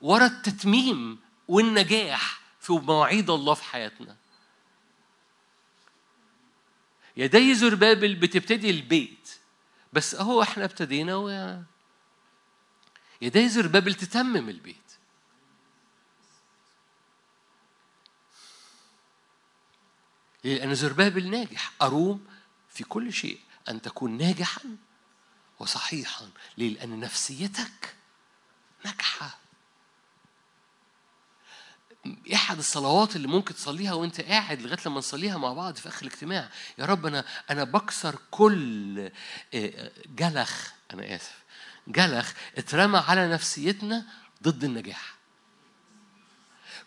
Speaker 1: ورا التتميم والنجاح في مواعيد الله في حياتنا. يدي زربابل بتبتدي البيت. بس أهو إحنا ابتدينا و يدي زربابل تتمم البيت. لأن زربابل ناجح. أروم في كل شيء. أن تكون ناجحا وصحيحا. ليه؟ لأن نفسيتك ناجحة. احد الصلوات اللي ممكن تصليها وانت قاعد لغاية لما نصليها مع بعض في آخر الاجتماع. يا رب أنا أنا بكسر كل جلخ أنا آسف جلخ اترمى على نفسيتنا ضد النجاح.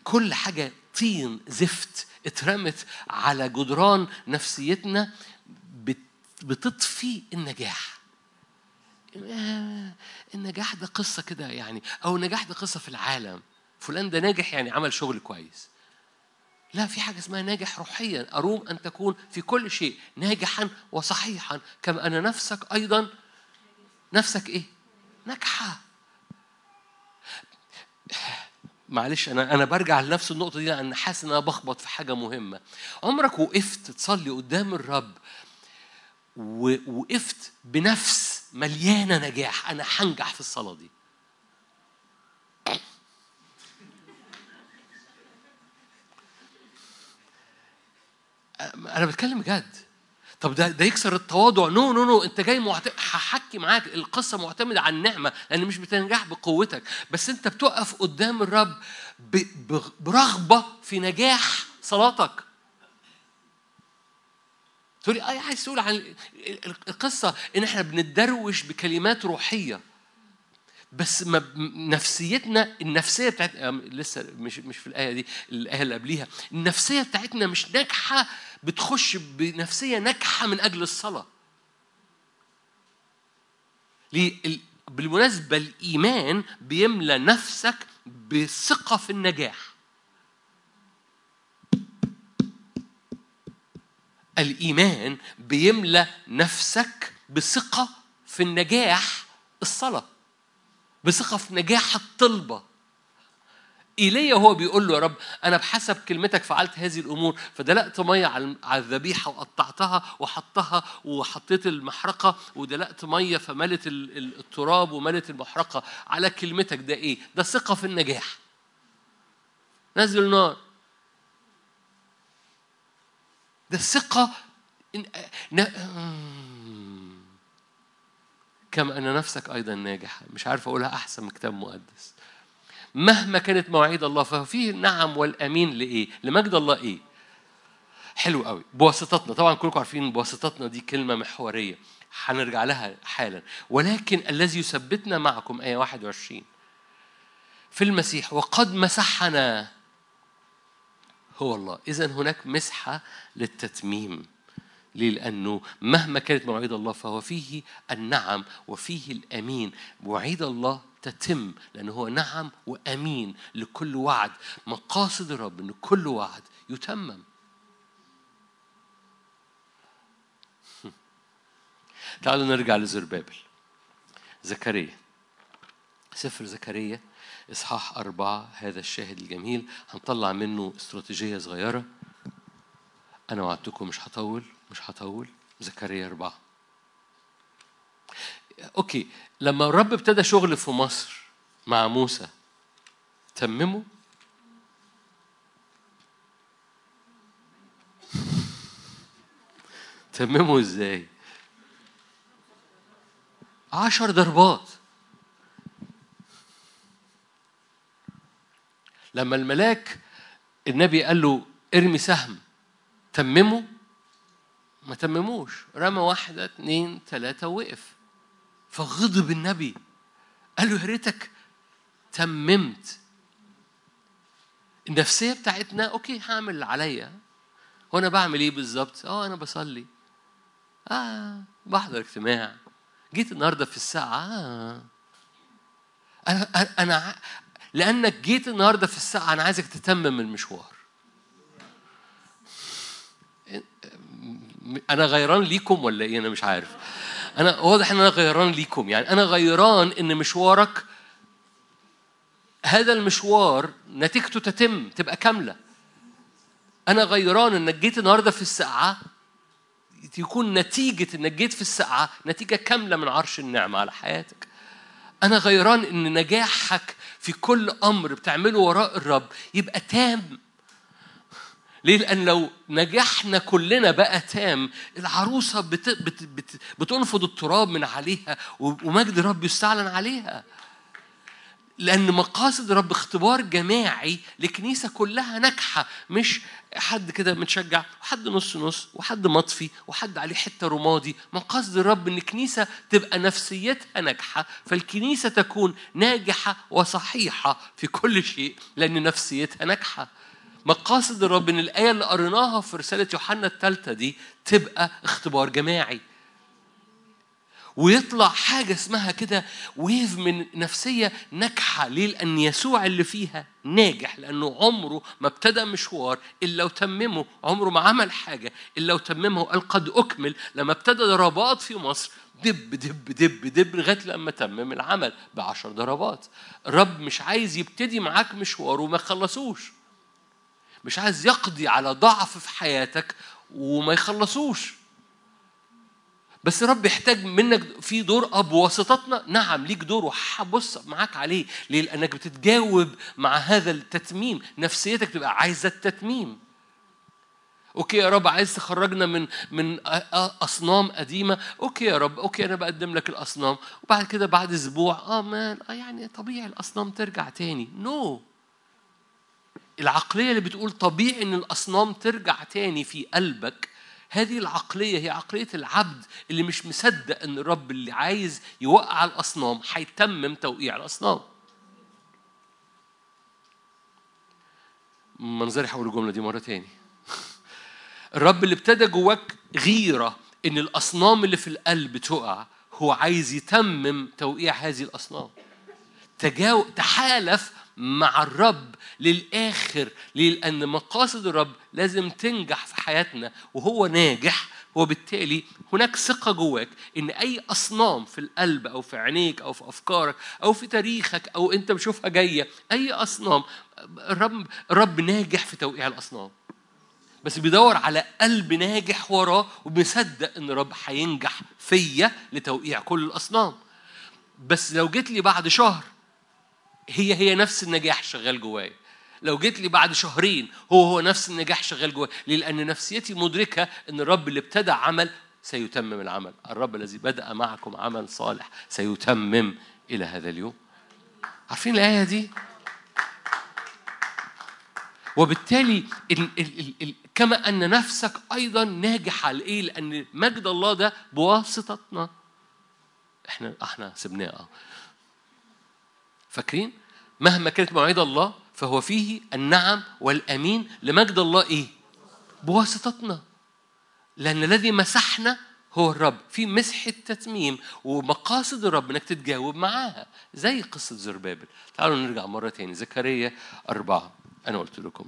Speaker 1: كل حاجة طين زفت اترمت على جدران نفسيتنا بتطفي النجاح. النجاح ده قصة كده يعني أو النجاح ده قصة في العالم. فلان ده ناجح يعني عمل شغل كويس. لا في حاجة اسمها ناجح روحيا أروم أن تكون في كل شيء ناجحا وصحيحا. كما أن نفسك أيضا نفسك إيه؟ ناجحة. معلش أنا أنا برجع لنفس النقطة دي لأن حاسس إن أنا بخبط في حاجة مهمة. عمرك وقفت تصلي قدام الرب ووقفت بنفس مليانة نجاح أنا هنجح في الصلاة دي. أنا بتكلم بجد. طب ده ده يكسر التواضع. no no no. أنت جاي معتمد هحكي معاك القصة معتمدة على النعمة لأن مش بتنجح بقوتك. بس أنت بتقف قدام الرب برغبة في نجاح صلاتك. تقولي اي عايز تقول عن القصة إن إحنا بنتدروش بكلمات روحية. بس ما نفسيتنا النفسية بتاعت لسه مش مش في الآية دي الآية اللي قبليها. النفسية بتاعتنا مش ناجحة بتخش بنفسية ناجحة من أجل الصلاة. ليه؟ بالمناسبة الإيمان بيملى نفسك بثقة في النجاح. الإيمان بيملى نفسك بثقة في النجاح الصلاة. بثقة في نجاح الطلبة. إيليا هو بيقول له يا رب أنا بحسب كلمتك فعلت هذه الأمور فدلقت مية على الذبيحة وقطعتها وحطها وحطيت المحرقة ودلقت مية فملت التراب وملت المحرقة. على كلمتك ده إيه؟ ده ثقة في النجاح. نزل نار ده الثقة إن... كما أن نفسك أيضا ناجحة. مش عارف أقولها أحسن من كتاب مقدس. مهما كانت مواعيد الله ففيه النعم والأمين لإيه؟ لمجد الله إيه؟ حلو قوي. بواسطتنا. طبعا كلكم عارفين بواسطتنا دي كلمة محورية. هنرجع لها حالا. ولكن الذي يثبتنا معكم آية 21 في المسيح وقد مسحنا. هو الله. إذا هناك مسحة للتتميم. ليه؟ لأنه مهما كانت مواعيد الله فهو فيه النعم وفيه الأمين. مواعيد الله تتم لأنه هو نعم وأمين لكل وعد. مقاصد الرب أن كل وعد يتمم. تعالوا نرجع لزربابل زكريا. سفر زكريا إصحاح أربعة هذا الشاهد الجميل. هنطلع منه استراتيجية صغيرة. أنا وعدتكم مش هطول مش هطول. زكريا أربعة. أوكي لما الرب ابتدى شغل في مصر مع موسى تممه؟ تممه إزاي؟ عشر ضربات. لما الملاك النبي قال له ارمي سهم تممه ما تمموش. رمى واحدة اتنين تلاتة وقف. فغضب النبي. قال له يا ريتك تممت. النفسية بتاعتنا أوكي هعمل اللي عليا. هو أنا بعمل إيه بالظبط؟ آه أنا بصلي. آه بحضر اجتماع. جيت النهارده في الساعة آه. أنا أنا لأنك جيت النهارده في الساعة أنا عايزك تتمم المشوار. أنا غيران ليكم ولا إيه؟ أنا مش عارف. أنا واضح إن أنا غيران ليكم. يعني أنا غيران إن مشوارك هذا المشوار نتيجته تتم تبقى كاملة. أنا غيران إنك جيت النهارده في الساعة يكون نتيجة إنك جيت في الساعة نتيجة كاملة من عرش النعمة على حياتك. أنا غيران إن نجاحك في كل أمر بتعمله وراء الرب يبقى تام. ليه؟ لأن لو نجحنا كلنا بقى تام العروسة بت بت بت بتنفض التراب من عليها ومجد الرب يستعلن عليها. لأن مقاصد الرب اختبار جماعي لكنيسة كلها ناجحة مش حد كده متشجع وحد نص نص وحد مطفي وحد عليه حتة رمادي مقاصد الرب إن الكنيسة تبقى نفسيتها ناجحة فالكنيسة تكون ناجحة وصحيحة في كل شيء لأن نفسيتها ناجحة مقاصد الرب إن الآية اللي قريناها في رسالة يوحنا الثالثة دي تبقى اختبار جماعي. ويطلع حاجة اسمها كده ويف من نفسية ناجحة ليه؟ لأن يسوع اللي فيها ناجح لأنه عمره ما ابتدى مشوار إلا وتممه عمره ما عمل حاجة إلا وتممه وقال قد أكمل. لما ابتدى ضربات في مصر دب دب دب دب لغاية لما تمم العمل بعشر ضربات. الرب مش عايز يبتدي معاك مشوار وما يخلصوش مش عايز يقضي على ضعف في حياتك وما يخلصوش. بس رب يحتاج منك في دور أب واسطتنا نعم ليك دور وهبص معاك عليه. ليه؟ لأنك بتتجاوب مع هذا التتميم. نفسيتك تبقى عايزة التتميم. okay يا رب عايز تخرجنا من من أصنام قديمة. okay يا رب okay أنا بقدم لك الأصنام. وبعد كده بعد أسبوع آه مان آه يعني طبيعي الأصنام ترجع تاني. نو no. العقلية اللي بتقول طبيعي إن الأصنام ترجع تاني في قلبك هذه العقلية هي عقلية العبد اللي مش مصدق إن الرب اللي عايز يوقع الأصنام هيتمم توقيع الأصنام. منظري هقول الجملة دي مرة تاني. الرب اللي ابتدى جواك غيرة إن الأصنام اللي في القلب تقع هو عايز يتمم توقيع هذه الأصنام. تجاو تحالف مع الرب للآخر لأن مقاصد الرب لازم تنجح في حياتنا وهو ناجح وبالتالي هناك ثقة جواك إن أي أصنام في القلب أو في عينيك أو في أفكارك أو في تاريخك أو أنت بشوفها جاية أي أصنام الرب الرب ناجح في توقيع الأصنام. بس بيدور على قلب ناجح وراه ومصدق إن الرب هينجح فيا لتوقيع كل الأصنام. بس لو جيت لي بعد شهر هي هي نفس النجاح شغال جوايا. لو جيت لي بعد شهرين هو هو نفس النجاح شغال جوايا. ليه؟ لأن نفسيتي مدركة إن الرب اللي ابتدى عمل سيتمم العمل. الرب الذي بدأ معكم عمل صالح سيتمم إلى هذا اليوم. عارفين الآية دي؟ وبالتالي ال ال ال كما أن نفسك أيضا ناجحه لايه لأن مجد الله ده بواسطتنا. إحنا إحنا سبناه فاكرين؟ مهما كانت مواعيد الله فهو فيه النعم والأمين لمجد الله إيه؟ بواسطتنا. لأن الذي مسحنا هو الرب. في مسح التتميم ومقاصد الرب إنك تتجاوب معاها زي قصة زربابل. تعالوا نرجع مرة تاني. زكريا أربعة. أنا قلت لكم.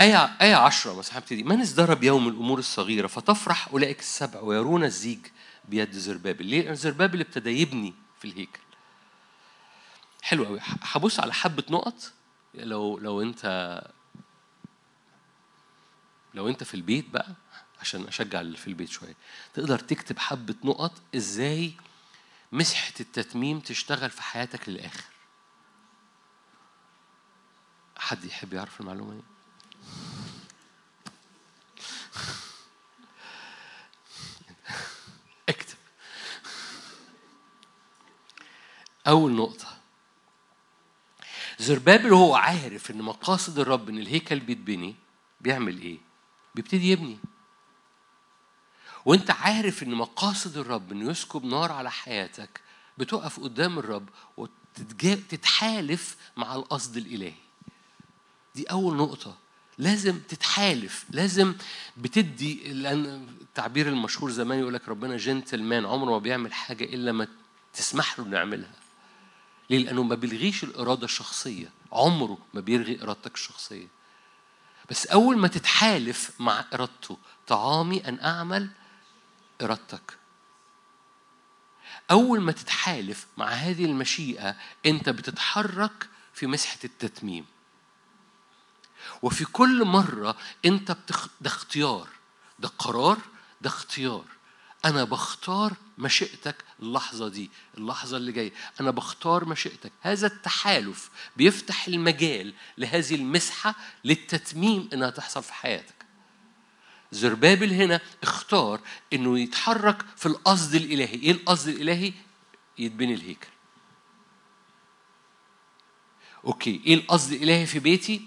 Speaker 1: آية آية عشرة مثلا هبتدي من ازدرب يوم الأمور الصغيرة؟ فتفرح أولئك السبع ويرون الزيج. بيد زربابل. ليه؟ زربابل ابتدى يبني في الهيكل. حلو قوي هبص على حبة نقط. لو لو أنت لو أنت في البيت بقى عشان أشجع اللي في البيت شوية تقدر تكتب حبة نقط إزاي مسحة التتميم تشتغل في حياتك للآخر. حد يحب يعرف المعلومة دي؟ أول نقطة. زربابل هو عارف إن مقاصد الرب إن الهيكل بيتبني بيعمل إيه؟ بيبتدي يبني. وأنت عارف إن مقاصد الرب إنه يسكب نار على حياتك بتقف قدام الرب وتتحالف مع القصد الإلهي. دي أول نقطة. لازم تتحالف. لازم بتدي لأن التعبير المشهور زمان يقول لك ربنا جنتلمان عمره ما بيعمل حاجة إلا ما تسمح له إنه يعملها. ليه؟ لأنه ما بيلغيش الإرادة الشخصية. عمره ما بيلغي إرادتك الشخصية. بس أول ما تتحالف مع إرادته طعامي أن أعمل إرادتك. أول ما تتحالف مع هذه المشيئة أنت بتتحرك في مسحة التتميم. وفي كل مرة أنت بتخ... ده اختيار. ده قرار ده اختيار. أنا بختار مشيئتك اللحظة دي اللحظة اللي جاية. أنا بختار مشيئتك. هذا التحالف بيفتح المجال لهذه المسحة للتتميم إنها تحصل في حياتك. زربابل هنا اختار إنه يتحرك في القصد الإلهي. إيه القصد الإلهي؟ يتبني الهيكل. أوكي. إيه القصد الإلهي في بيتي؟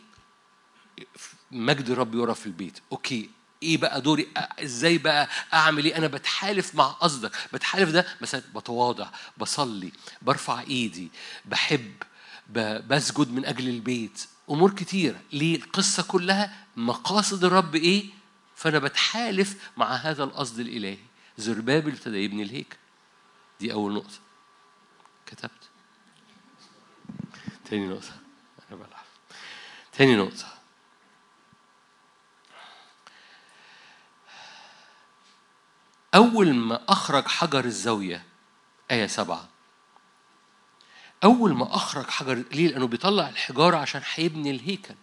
Speaker 1: مجد الرب يرى في البيت. أوكي. إيه بقى دوري؟ إزاي بقى أعمل إيه؟ أنا بتحالف مع قصدك. بتحالف ده مثلا بتواضع بصلي برفع إيدي بحب بسجد من أجل البيت. أمور كتيره ليه؟ القصة كلها مقاصد الرب إيه؟ فأنا بتحالف مع هذا القصد الإلهي. زربابل ابتدى يبني الهيكل دي أول نقطة. كتبت؟ تاني نقطة. أنا بلعب. تاني نقطة. أول ما أخرج حجر الزاوية آية سبعة. أول ما أخرج حجر ليه؟ لأنه بيطلع الحجارة عشان هيبني الهيكل.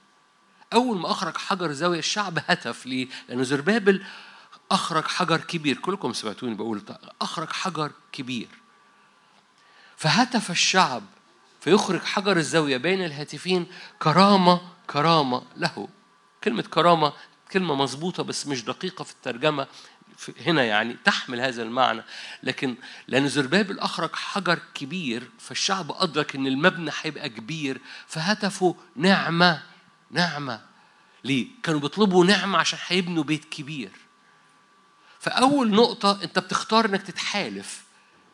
Speaker 1: أول ما أخرج حجر الزاوية الشعب هتف ليه؟ لأنه زربابل أخرج حجر كبير. كلكم سمعتوني بقول أخرج حجر كبير. فهتف الشعب فيخرج حجر الزاوية بين الهاتفين كرامة كرامة له. كلمة كرامة كلمة مظبوطة بس مش دقيقة في الترجمة. هنا يعني تحمل هذا المعنى. لكن لأن زربابل أخرج حجر كبير فالشعب أدرك أن المبنى هيبقى كبير فهتفوا نعمة نعمة. ليه؟ كانوا بيطلبوا نعمة عشان هيبنوا بيت كبير. فأول نقطة أنت بتختار أنك تتحالف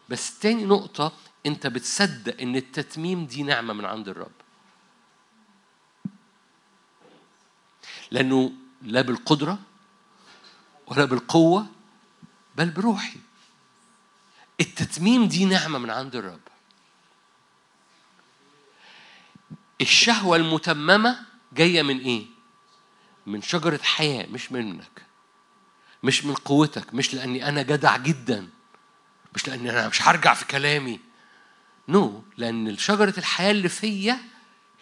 Speaker 1: بس تاني نقطة أنت بتصدق أن التتميم دي نعمة من عند الرب. لأنه لا بالقدرة ولا بالقوة بل بروحي. التتميم دي نعمة من عند الرب. الشهوة المتممة جاية من إيه؟ من شجرة حياة مش منك. مش من قوتك مش لأني أنا جدع جدا. مش لأني أنا مش هرجع في كلامي. نو no. لأن شجرة الحياة اللي فيا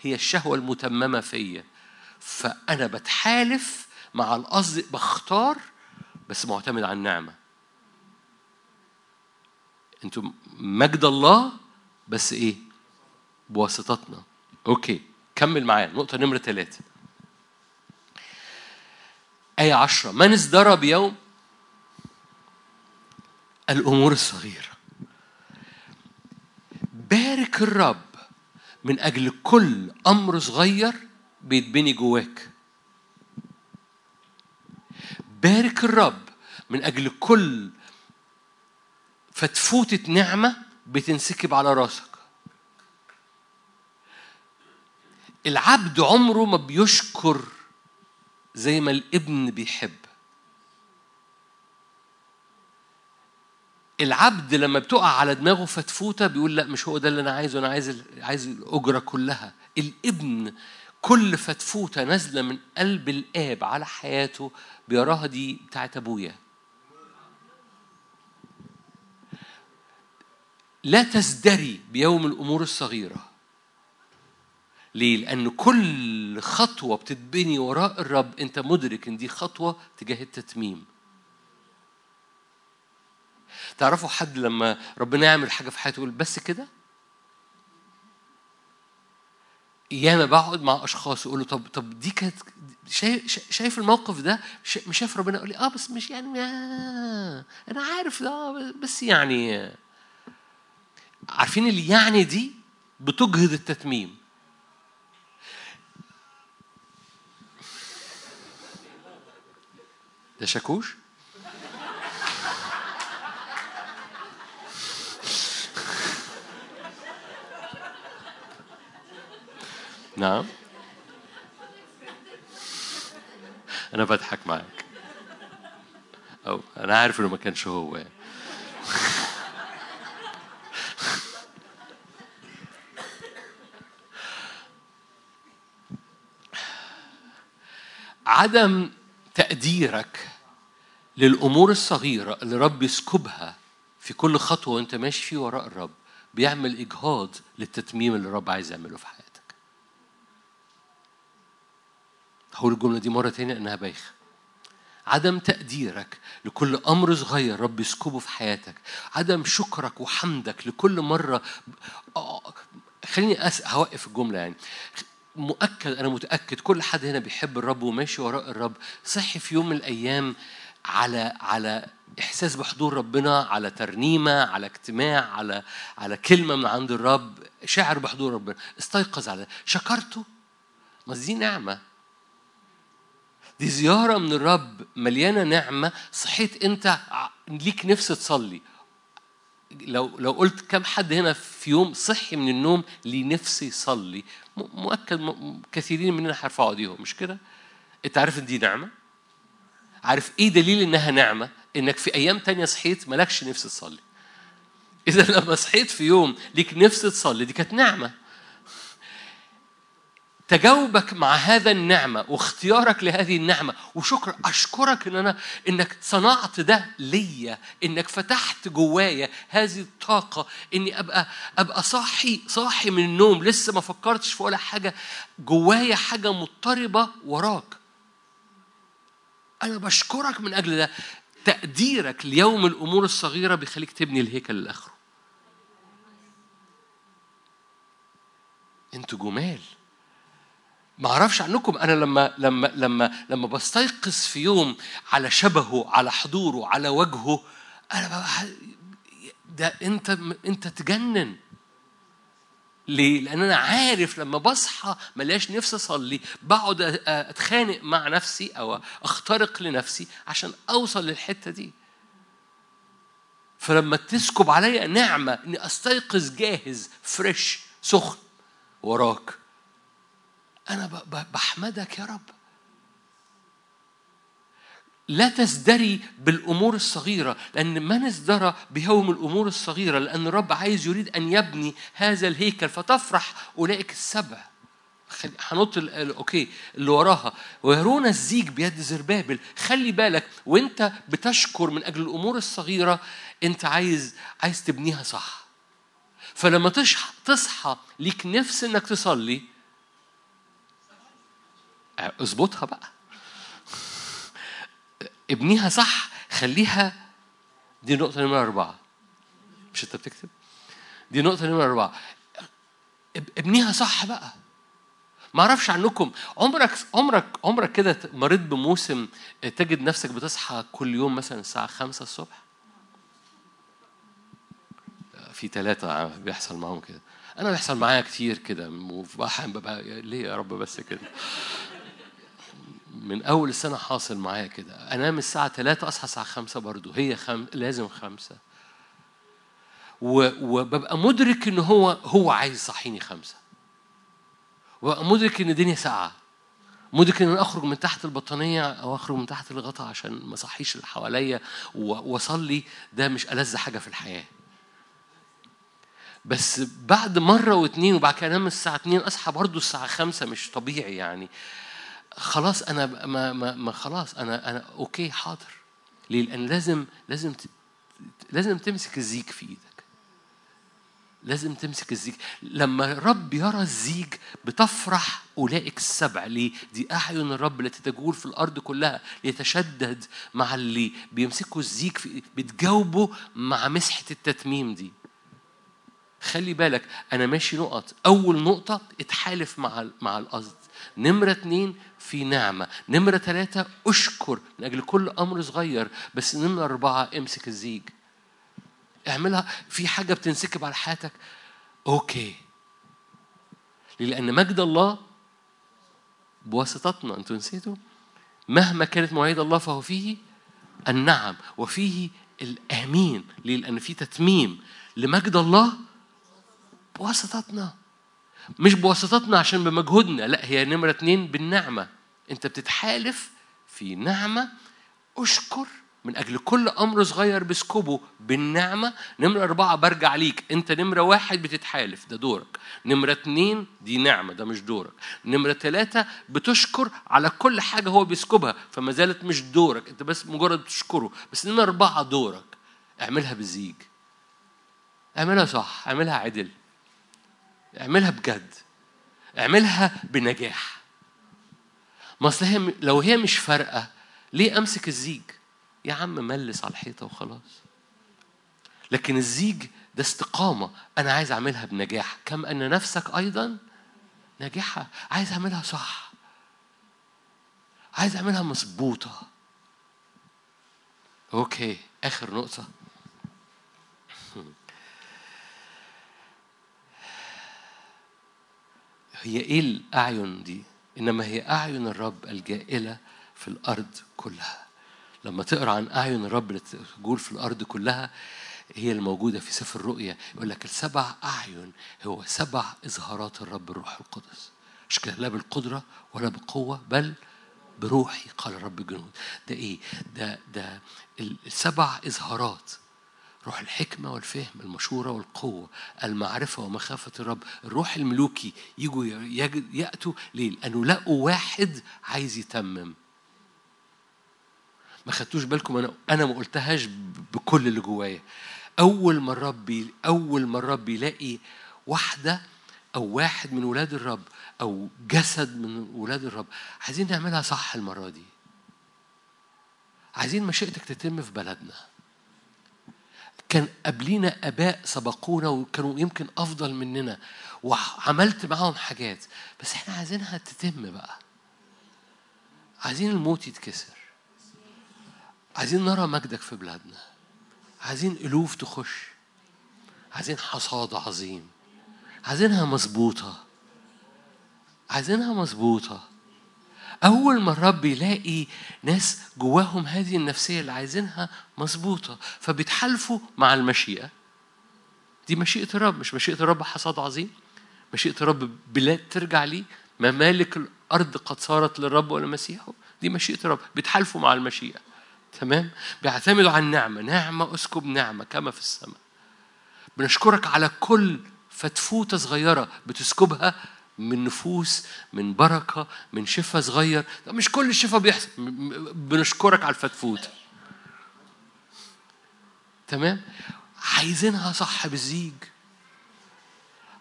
Speaker 1: هي الشهوة المتممة فيا. فأنا بتحالف مع القصد بختار بس معتمد على النعمة. أنتم مجد الله بس إيه؟ بواسطتنا. أوكي كمل معايا. نقطة نمرة ثلاثة آية عشرة. من ازدرى بيوم الأمور الصغيرة. بارك الرب من أجل كل أمر صغير بيتبني جواك. بارك الرب من أجل كل فتفوتة نعمة بتنسكب على راسك. العبد عمره ما بيشكر زي ما الابن بيحب. العبد لما بتقع على دماغه فتفوتة بيقول لا مش هو ده اللي أنا عايزه أنا عايز عايز الأجرة كلها. الابن كل فتفوتة نازلة من قلب الآب على حياته بيراها دي بتاعت أبويا لا تزدري بيوم الأمور الصغيرة ليه؟ لأن كل خطوة بتتبني وراء الرب أنت مدرك إن دي خطوة تجاه التتميم. تعرفوا حد لما ربنا يعمل حاجة في حياته يقول بس كده؟ ياما بقعد مع أشخاص يقولوا طب طب دي كانت شايف شايف الموقف ده؟ مش شايف ربنا يقول لي آه بس مش يعني آه أنا عارف ده بس يعني عارفين اللي يعني دي بتجهض التتميم. ده شاكوش؟ نعم. أنا بضحك معاك أو أنا عارف إنه ما كانش هو. يعني. عدم تقديرك للأمور الصغيرة اللي رب يسكبها في كل خطوة وأنت ماشي فيه وراء الرب بيعمل إجهاض للتتميم اللي الرب عايز يعمله في حياتك. هقول الجملة دي مرة تانية إنها بايخة. عدم تقديرك لكل أمر صغير رب يسكبه في حياتك. عدم شكرك وحمدك لكل مرة آه، خليني أس... هوقف الجملة يعني. مؤكد أنا متأكد كل حد هنا بيحب الرب وماشي وراء الرب. صحي في يوم من الأيام على على إحساس بحضور ربنا على ترنيمة على اجتماع على على كلمة من عند الرب شاعر بحضور ربنا. استيقظ على شكرته. ما دي نعمة. دي زيارة من الرب مليانة نعمة صحيت أنت ليك نفس تصلي لو لو قلت كم حد هنا في يوم صحي من النوم ليه نفسي يصلي مؤكد كثيرين مننا هيرفعوا ايديهم مش كده؟ انت عارف ان دي نعمة؟ عارف إيه دليل انها نعمة؟ انك في أيام تانية صحيت مالكش نفس تصلي. إذا لما صحيت في يوم ليك نفس تصلي دي كانت نعمة. تجاوبك مع هذا النعمة واختيارك لهذه النعمة وشكر أشكرك إن أنا إنك صنعت ده ليا إنك فتحت جوايا هذه الطاقة إني أبقى أبقى صاحي صاحي من النوم لسه ما فكرتش في ولا حاجة جوايا حاجة مضطربة وراك. أنا بشكرك من أجل ده. تقديرك ليوم الأمور الصغيرة بيخليك تبني الهيكل لآخره. أنتوا جمال. ما أعرفش عنكم أنا لما لما لما لما بستيقظ في يوم على شبهه على حضوره على وجهه أنا بقى ده أنت أنت تجنن ليه؟ لأن أنا عارف لما بصحى ملاش نفسي أصلي بقعد أتخانق مع نفسي أو أخترق لنفسي عشان أوصل للحتة دي. فلما تسكب عليا نعمة إني أستيقظ جاهز فريش سخن وراك أنا بحمدك يا رب. لا تزدري بالأمور الصغيرة لأن من ازدرى بيوم الأمور الصغيرة لأن الرب عايز يريد أن يبني هذا الهيكل. فتفرح أولئك السبع. هنط أوكي اللي وراها. ويرون الزيج بيد زربابل. خلي بالك وأنت بتشكر من أجل الأمور الصغيرة أنت عايز عايز تبنيها صح. فلما تصحى ليك نفس إنك تصلي اظبطها بقى. ابنيها صح خليها دي نقطة نمرة أربعة. مش أنت بتكتب؟ دي نقطة نمرة أربعة. ابنيها صح بقى. ما أعرفش عنكم عمرك عمرك عمرك كده مريت بموسم تجد نفسك بتصحى كل يوم مثلا الساعة خمسة الصبح؟ في ثلاثة بيحصل معاهم كده. أنا بيحصل معايا كتير كده وأحيانا ببقى ليه يا رب بس كده؟ من أول السنة حاصل معايا كده. أنام الساعة 3 أصحى الساعة 5 برضه هي خم... لازم خمسة. و... وببقى مدرك إن هو هو عايز يصحيني خمسة. وابقى مدرك إن الدنيا ساقعة. مدرك إن أنا أخرج من تحت البطانية أو أخرج من تحت الغطاء عشان ما اصحيش اللي حواليا. وأصلي. ده مش ألذ حاجة في الحياة. بس بعد مرة واتنين وبعد كده أنام الساعة اتنين أصحى برضو الساعة خمسة مش طبيعي يعني. خلاص أنا ما, ما, ما خلاص أنا أنا أوكي حاضر. ليه؟ لأن لازم لازم لازم تمسك الزيج في إيدك. لازم تمسك الزيج. لما الرب يرى الزيج بتفرح أولئك السبع. ليه؟ دي أعين الرب التي تجول في الأرض كلها ليتشدد مع اللي بيمسكوا الزيج في بتجاوبوا مع مسحة التتميم دي. خلي بالك أنا ماشي نقط. أول نقطة اتحالف مع مع القصد. نمرة اتنين في نعمة. نمرة ثلاثة أشكر. من أجل كل أمر صغير. بس نمرة أربعة امسك الزيج. اعملها. في حاجة بتنسكب على حياتك؟ أوكي. لأن مجد الله بواسطتنا. أنتوا نسيتوا؟ مهما كانت مواعيد الله فهو فيه النعم وفيه الآمين. ليه؟ لأن في تتميم لمجد الله بواسطتنا. مش بواسطتنا عشان بمجهودنا لا هي نمرة اتنين بالنعمة. انت بتتحالف في نعمة اشكر من أجل كل أمر صغير بسكبه بالنعمة. نمرة أربعة برجع ليك. أنت نمرة واحد بتتحالف ده دورك. نمرة اتنين دي نعمة ده مش دورك. نمرة ثلاثة بتشكر على كل حاجة هو بيسكبها فما زالت مش دورك. أنت بس مجرد بتشكره. بس نمرة أربعة دورك. اعملها بالزيج اعملها صح. اعملها عدل. اعملها بجد. اعملها بنجاح. ما اصل هي لو هي مش فارقة ليه امسك الزيج؟ يا عم ملس على الحيطة وخلاص. لكن الزيج ده استقامة. أنا عايز أعملها بنجاح. كم أن نفسك أيضا ناجحة. عايز أعملها صح. عايز أعملها مظبوطة. أوكي. آخر نقطة. هي إيه الأعين دي؟ إنما هي أعين الرب الجائلة في الأرض كلها. لما تقرأ عن أعين الرب اللي تقول في الأرض كلها هي الموجودة في سفر الرؤيا. يقول لك السبع أعين هو سبع إظهارات الرب الروح القدس. مش كده؟ لا بالقدرة ولا بقوة بل بروحي قال رب الجنود. ده إيه؟ ده ده السبع إظهارات روح الحكمة والفهم المشورة والقوة المعرفة ومخافة الرب. الروح الملوكي يجوا يأتوا ليه؟ لأنه لقوا واحد عايز يتمم. ما خدتوش بالكم؟ أنا أنا ما قلتهاش بكل اللي جوايا. أول ما الرب أول ما الرب يلاقي واحدة أو واحد من ولاد الرب أو جسد من ولاد الرب عايزين نعملها صح المرة دي. عايزين مشيئتك تتم في بلدنا. كان قبلينا أباء سبقونا وكانوا يمكن أفضل مننا وعملت معاهم حاجات. بس إحنا عايزينها تتم بقى. عايزين الموت يتكسر. عايزين نرى مجدك في بلادنا. عايزين ألوف تخش. عايزين حصاد عظيم. عايزينها مظبوطة. عايزينها مظبوطة. أول ما الرب يلاقي ناس جواهم هذه النفسية اللي عايزينها مظبوطة فبيتحالفوا مع المشيئة. دي مشيئة الرب مش مشيئة الرب حصاد عظيم؟ مشيئة الرب بلاد ترجع ليه؟ ممالك الأرض قد صارت للرب ولمسيحه دي مشيئة الرب بيتحالفوا مع المشيئة. تمام؟ بيعتمدوا على النعمة نعمة أسكب نعمة كما في السماء. بنشكرك على كل فتفوتة صغيرة بتسكبها من نفوس من بركة من شفاء صغير. مش كل الشفاء بيحصل بنشكرك على الفتفوت تمام؟ عايزينها صح بالزيج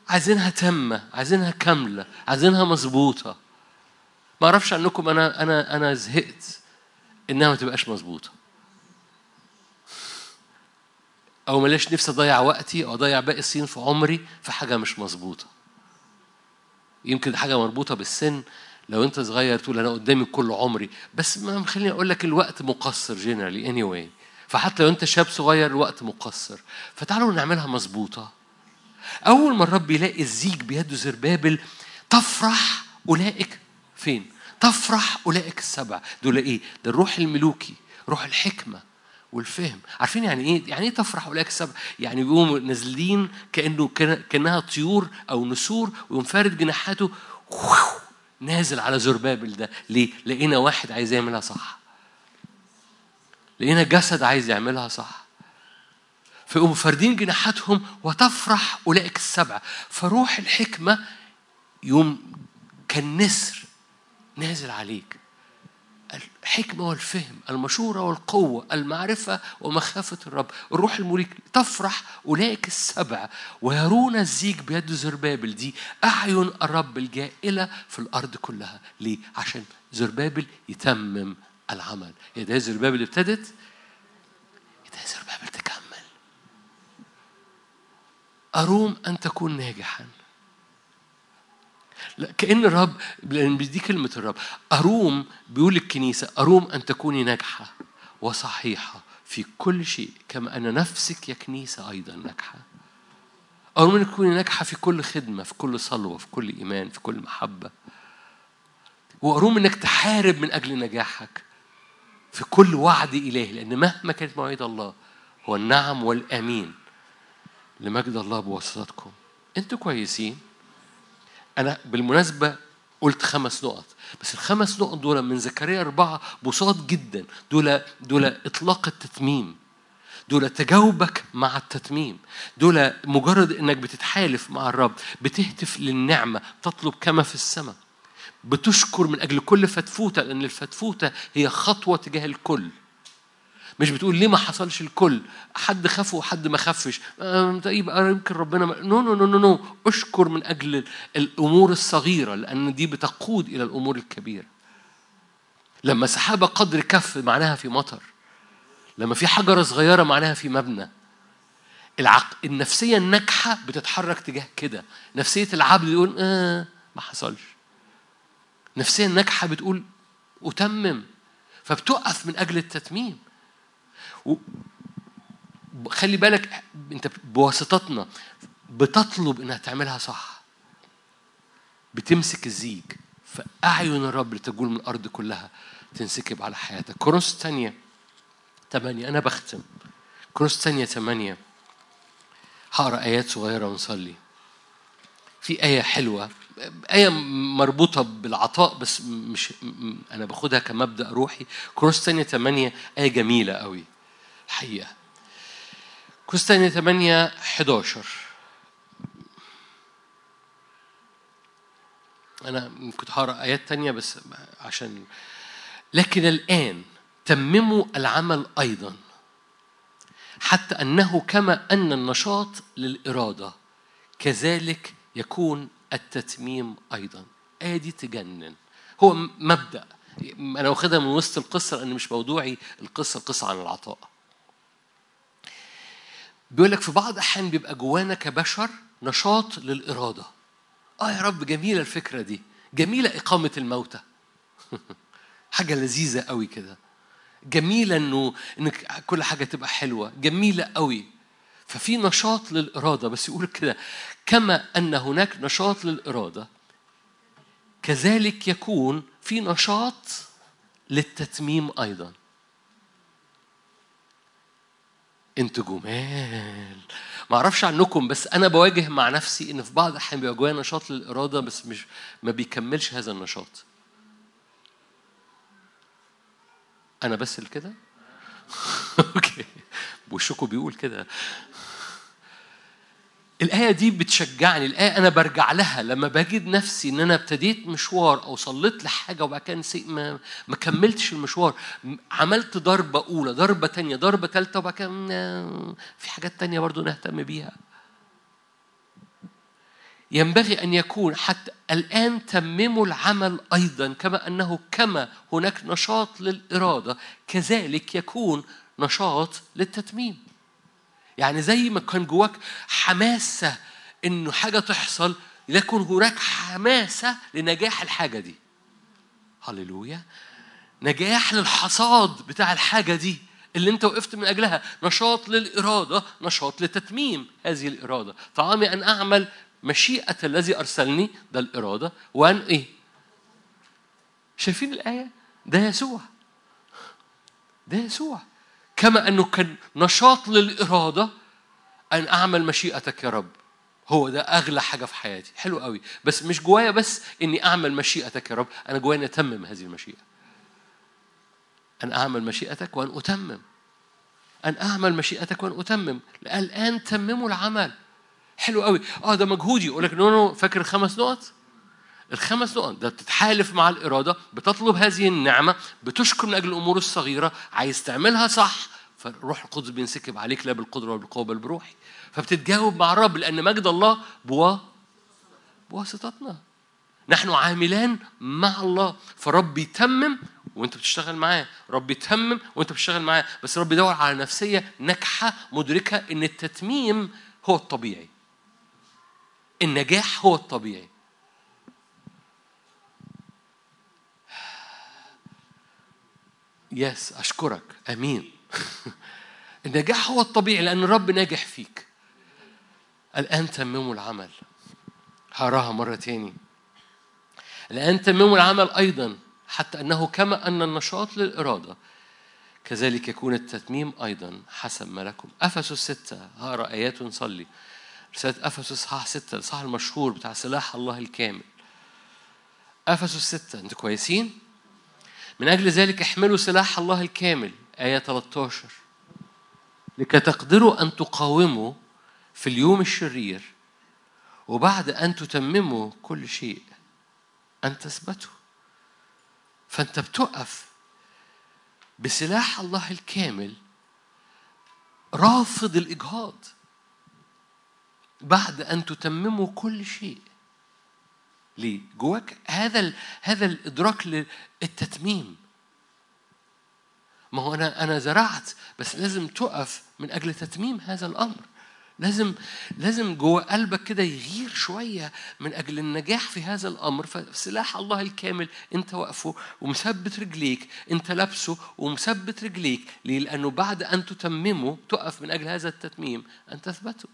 Speaker 1: عايزينها تامة عايزينها كاملة عايزينها مظبوطة. ما أعرفش عنكم أنا أنا أنا زهقت انها ما تبقاش مظبوطة. أو ملاش نفسي اضيع وقتي أو اضيع باقي السنين في عمري في حاجة مش مظبوطة. يمكن حاجة مربوطة بالسن. لو أنت صغير تقول أنا قدامي كل عمري. بس ما خليني أقول لك الوقت مقصر جنرالي اني anyway. فحتى لو أنت شاب صغير الوقت مقصر. فتعالوا نعملها مظبوطة. أول ما الرب يلاقي الزيج بيده زربابل تفرح أولئك فين؟ تفرح أولئك السبع. دول إيه؟ ده الروح الملوكي روح الحكمة. والفهم. عارفين يعني إيه؟ يعني إيه تفرح اولئك السبع يعني بيقوموا نازلين كأنه كأنها طيور أو نسور ويقوم فارد جناحاته نازل على زربابل ده. ليه؟ لقينا واحد عايز يعملها صح. لقينا جسد عايز يعملها صح. فيقوموا فاردين جناحاتهم وتفرح أولئك السبعة فروح الحكمة يوم كالنسر نازل عليك. الحكمة والفهم المشورة والقوة المعرفة ومخافة الرب. الروح المريك تفرح أولئك السبع ويرون الزيج بيد زربابل. دي أعين الرب الجائلة في الأرض كلها. ليه؟ عشان زربابل يتمم العمل. ده؟ زربابل ابتدت؟ ده؟ زربابل تكمل. أروم أن تكون ناجحاً. كأن الرب لأن دي كلمة الرب. أروم بيقول الكنيسة أروم أن تكوني ناجحة وصحيحة في كل شيء كما أن نفسك يا كنيسة أيضا ناجحة. أروم أن تكوني ناجحة في كل خدمة في كل صلوة في كل إيمان في كل محبة. وأروم أنك تحارب من أجل نجاحك في كل وعد إلهي لأن مهما كانت مواعيد الله هو النعم والأمين لمجد الله بواسطتكم. أنتوا كويسين؟ أنا بالمناسبة قلت خمس نقط بس الخمس نقط دول من زكريا أربعة بساط جدا دول دول إطلاق التتميم دول تجاوبك مع التتميم دول مجرد إنك بتتحالف مع الرب بتهتف للنعمة تطلب كما في السماء بتشكر من أجل كل فتفوتة لأن الفتفوتة هي خطوة تجاه الكل. مش بتقول ليه ما حصلش الكل؟ حد خاف وحد ما خفش يبقى يمكن ربنا ما... no no no no no اشكر من أجل الأمور الصغيرة لأن دي بتقود إلى الأمور الكبيرة. لما سحابه قدر كف معناها في مطر. لما في حجرة صغيرة معناها في مبنى. العق... النفسية الناجحة بتتحرك تجاه كده. نفسية العبد يقول آه ما حصلش. نفسية الناجحة بتقول أتمم. فبتقف من أجل التتميم. خلي بالك انت بواسطتنا بتطلب إنها تعملها صح. بتمسك الزيج فأعين الرب لتجول من الأرض كلها تنسكب على حياتك. كورنثوس الثانية ثمانية أنا بختم. كورنثوس الثانية ثمانية هقرأ آيات صغيرة ونصلي. في آية حلوة آية مربوطة بالعطاء بس مش أنا باخدها كمبدأ روحي. كورنثوس الثانية ثمانية آية جميلة قوي الحقيقة الثانية ثمانية 11 أنا كنت هقرأ آيات تانية بس عشان لكن الآن تمموا العمل أيضا حتى أنه كما أن النشاط للإرادة كذلك يكون التتميم أيضا. آية دي تجنن. هو مبدأ. أنا واخدها من وسط القصة لأن مش موضوعي. القصة قصة عن العطاء. بيقول لك في بعض الأحيان بيبقى جوانا كبشر نشاط للإرادة. آه يا رب جميلة الفكرة دي. جميلة إقامة الموتى. حاجة لذيذة قوي كده. جميلة إنه إنك كل حاجة تبقى حلوة. جميلة قوي. ففي نشاط للإرادة. بس يقول كده كما أن هناك نشاط للإرادة كذلك يكون في نشاط للتتميم أيضا. أنتوا جمال. ما أعرفش عنكم بس أنا بواجه مع نفسي ان في بعض الاحيان بيبقى جوايا نشاط للإرادة بس مش ما بيكملش هذا النشاط. أنا بس اللي كده؟ أوكي. وشكو بيقول كده. الآية دي بتشجعني، الآية أنا برجع لها لما بجد نفسي إن أنا ابتديت مشوار أو صليت لحاجة وبعد كده ما ما كملتش المشوار، عملت ضربة أولى، ضربة تانية، ضربة تالتة وبعد كده في حاجات تانية برضو نهتم بيها. ينبغي أن يكون حتى الآن تمموا العمل أيضا كما أنه كما هناك نشاط للإرادة كذلك يكون نشاط للتتميم. يعني زي ما كان جواك حماسة إنه حاجة تحصل ليكن هناك حماسة لنجاح الحاجة دي. هللويا. نجاح للحصاد بتاع الحاجة دي اللي أنت وقفت من أجلها، نشاط للإرادة، نشاط لتتميم هذه الإرادة. طعامي أن أعمل مشيئة الذي أرسلني ده الإرادة وأن إيه؟ شايفين الآية؟ ده يسوع. ده يسوع. كما أنه كان نشاط للإرادة أن أعمل مشيئتك يا رب. هو ده أغلى حاجة في حياتي. حلو قوي. بس مش جوايا بس إني أعمل مشيئتك يا رب أنا جوايا أتمم هذه المشيئة. أن أعمل مشيئتك وأن أتمم. أن أعمل مشيئتك وأن أتمم. الآن تمموا العمل. حلو قوي. آه ده مجهودي. يقول لك نو نو فاكر الخمس نقط؟ الخمس نقط. ده بتتحالف مع الإرادة بتطلب هذه النعمة بتشكر من أجل الأمور الصغيرة عايز تعملها صح فالروح القدس بينسكب عليك لا بالقدرة ولا بل بروحي فبتتجاوب مع الرب لأن مجد الله بوا بواسطتنا. نحن عاملان مع الله. فرب يتمم وأنت بتشتغل معاه. رب يتمم وأنت بتشتغل معاه. بس رب يدور على نفسية ناجحة مدركة إن التتميم هو الطبيعي. النجاح هو الطبيعي. يس أشكرك. أمين. النجاح هو الطبيعي لأن الرب ناجح فيك. الآن تمموا العمل. هراها مرة تاني. الآن تمموا العمل أيضا حتى أنه كما أن النشاط للإرادة كذلك يكون التتميم أيضا حسب ما لكم. أفسس ستة هقرأ آيات ونصلي. رسالة أفسس صح ستة الصح المشهور بتاع سلاح الله الكامل. أفسس ستة أنتوا كويسين؟ من أجل ذلك احملوا سلاح الله الكامل آية 13 لكي تقدروا أن تقاوموا في اليوم الشرير وبعد أن تتمموا كل شيء أن تثبتوا. فأنت بتقف بسلاح الله الكامل رافض الإجهاض بعد أن تتمموا كل شيء. ليه؟ جواك هذا ال... هذا الإدراك للتتميم ما هو أنا أنا زرعت بس لازم تقف من أجل تتميم هذا الأمر لازم لازم جوه قلبك كده يغير شوية من أجل النجاح في هذا الأمر فسلاح الله الكامل أنت واقفه ومثبت رجليك أنت لابسه ومثبت رجليك ليه؟ لأنه بعد أن تتممه تقف من أجل هذا التتميم أن تثبته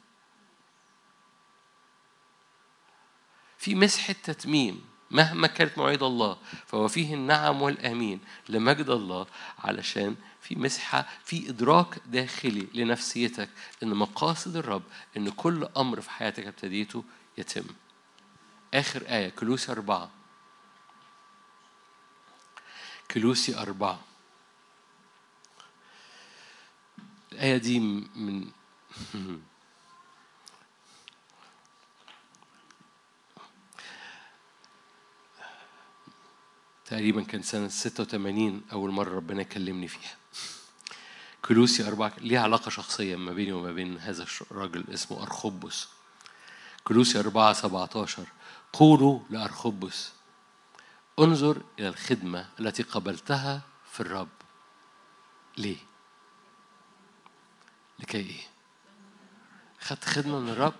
Speaker 1: في مسحة تتميم مهما كانت مواعيد الله فهو فيه النعم والأمين لمجد الله علشان في مسحه في إدراك داخلي لنفسيتك إن مقاصد الرب إن كل أمر في حياتك ابتديته يتم. آخر آية كلوسي أربعة. كلوسي أربعة. الآية دي من تقريبا كان سنة 86 أول مرة ربنا يكلمني فيها. كلوسي أربعة ليها علاقة شخصية ما بيني وما بين هذا الراجل اسمه أرخبس كلوسي أربعة 17 قولوا لأرخبس انظر إلى الخدمة التي قبلتها في الرب. ليه؟ لكي إيه؟ خدت خدمة من الرب؟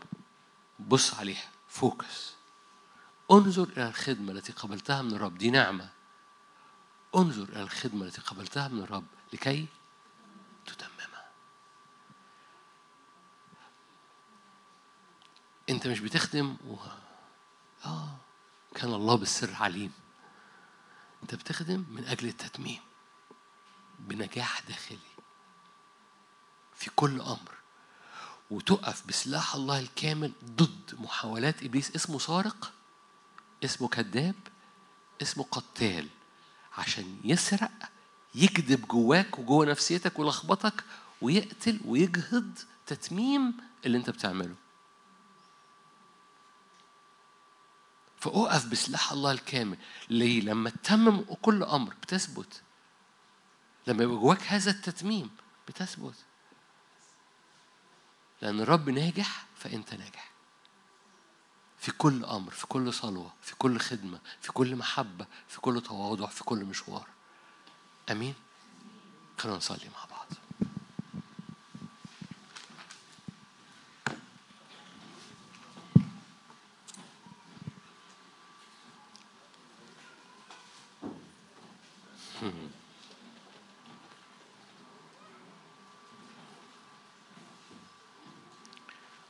Speaker 1: بص عليها فوكس. انظر إلى الخدمة التي قبلتها من الرب دي نعمة. انظر إلى الخدمة التي قبلتها من الرب لكي تتممها. أنت مش بتخدم و... آه كان الله بالسر عليم. أنت بتخدم من أجل التتميم بنجاح داخلي في كل أمر. وتقف بسلاح الله الكامل ضد محاولات إبليس. اسمه سارق اسمه كذاب اسمه قتال. عشان يسرق يكذب جواك وجوه نفسيتك ويلخبطك ويقتل ويجهض تتميم اللي انت بتعمله. فأقف بسلاح الله الكامل. ليه؟ لما تتمم كل أمر بتثبت. لما يبقى جواك هذا التتميم بتثبت. لأن الرب ناجح فأنت ناجح. في كل أمر في كل صلوة في كل خدمة في كل محبة في كل تواضع في كل مشوار. أمين؟ خلونا نصلي مع بعض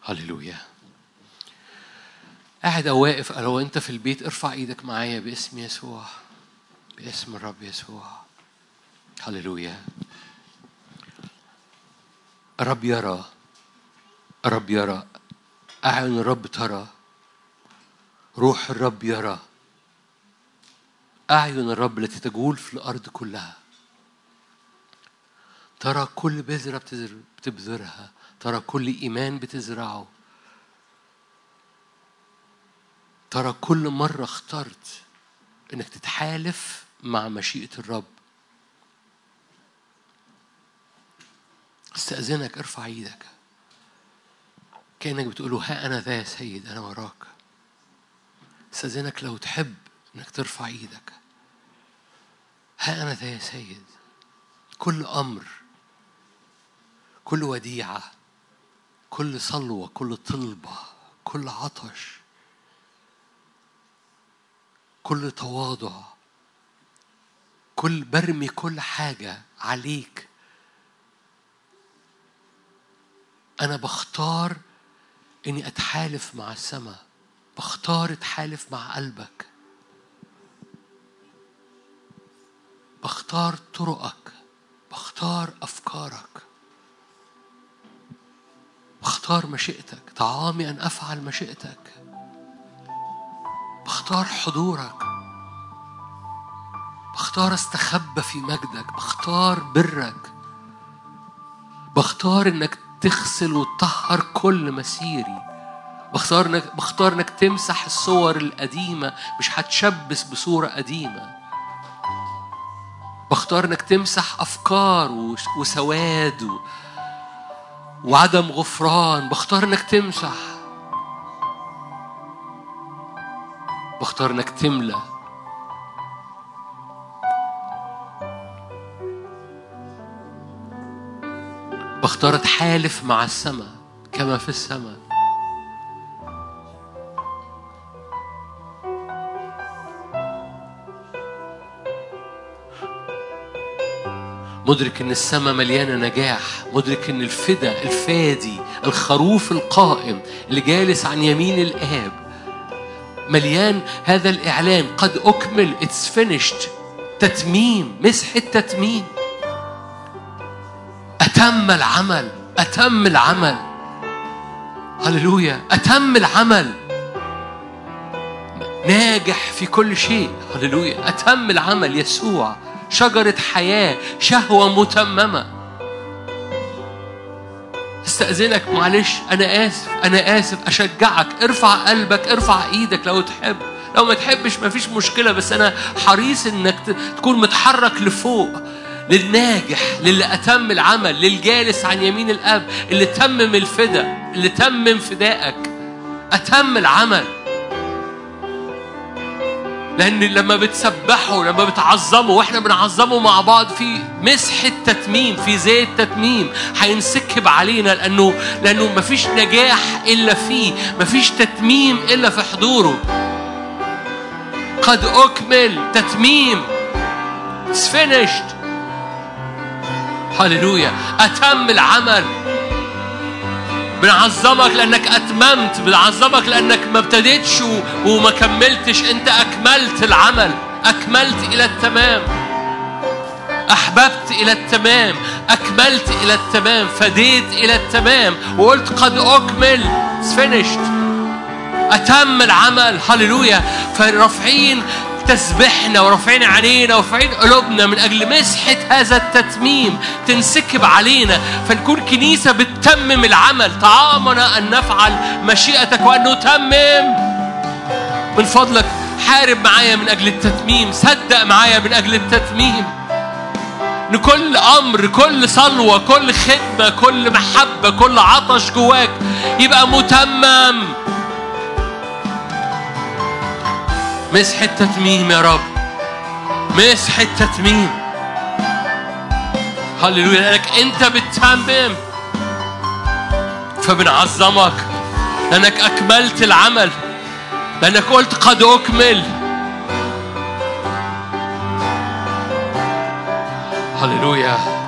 Speaker 1: هللويا قاعد أو واقف لو أنت في البيت؟ ارفع إيدك معايا باسم يسوع باسم الرب يسوع. هللويا. الرب يرى الرب يرى أعين الرب ترى روح الرب يرى. أعين الرب التي تجول في الأرض كلها. ترى كل بذرة بتبذرها ترى كل إيمان بتزرعه. ترى كل مرة اخترت إنك تتحالف مع مشيئة الرب. استأذنك ارفع إيدك. كأنك بتقول له ها أنا ذا يا سيد أنا وراك. استأذنك لو تحب إنك ترفع إيدك. ها أنا ذا يا سيد. كل أمر كل وديعة كل صلوة كل طلبة كل عطش كل تواضع كل برمي كل حاجة عليك. أنا بختار إني أتحالف مع السماء بختار أتحالف مع قلبك. بختار طرقك بختار أفكارك. بختار مشيئتك طعامي أن أفعل مشيئتك. بختار حضورك. بختار استخبى في مجدك. بختار برك. بختار إنك تغسل وتطهر كل مسيري. بختار انك بختار إنك تمسح الصور القديمة. مش هتشبث بصورة قديمة. بختار إنك تمسح أفكار وسواد. وعدم غفران. بختار إنك تمسح بختار انك تملى بختار اتحالف مع السماء كما في السماء مدرك إن السماء مليانه نجاح مدرك إن الفدا الفادي الخروف القائم اللي جالس عن يمين الآب مليان هذا الاعلان قد أكمل. اتس finished. تتميم. مسح التتميم. أتم العمل. أتم العمل. هللويا. أتم العمل. ناجح في كل شيء. هللويا. أتم العمل. يسوع. شجرة حياة. شهوة متممة. استأذنك معلش أنا آسف أنا آسف أشجعك. ارفع قلبك ارفع إيدك لو تحب. لو ما تحبش مفيش مشكلة بس أنا حريص إنك تكون متحرك لفوق للناجح للي أتم العمل للجالس عن يمين الأب اللي تمم الفدا اللي تمم فدائك. أتم العمل. لأن لما بتسبحوا لما بتعظموا وإحنا بنعظمه مع بعض في مسح التتميم في زيت تتميم هينسكب علينا لأنه لأنه مفيش نجاح إلا فيه مفيش تتميم إلا في حضوره. قد أكمل تتميم. It's finished. هللويا أتم العمل. بنعظمك لأنك أتممت بنعظمك لأنك ما ابتديتش وما كملتش. أنت أكملت العمل أكملت إلى التمام. أحببت إلى التمام أكملت إلى التمام فديت إلى التمام. وقلت قد أكمل It's finished. أتم العمل هللويا. فرافعين تسبحنا ورافعين عينينا ورافعين قلوبنا من أجل مسحة هذا التتميم تنسكب علينا. فنكون كنيسة بتتمم العمل. طعامنا أن نفعل مشيئتك وأن نتمم. من فضلك حارب معايا من أجل التتميم. صدق معايا من أجل التتميم. كل أمر كل صلوة كل خدمة كل محبة كل عطش جواك يبقى متمم. مسح التتميم يا رب. مسح التتميم. هللويا. لأنك أنت بتتمم. فبنعظمك لأنك أكملت العمل. لأنك قلت قد أكمل.
Speaker 2: هللويا.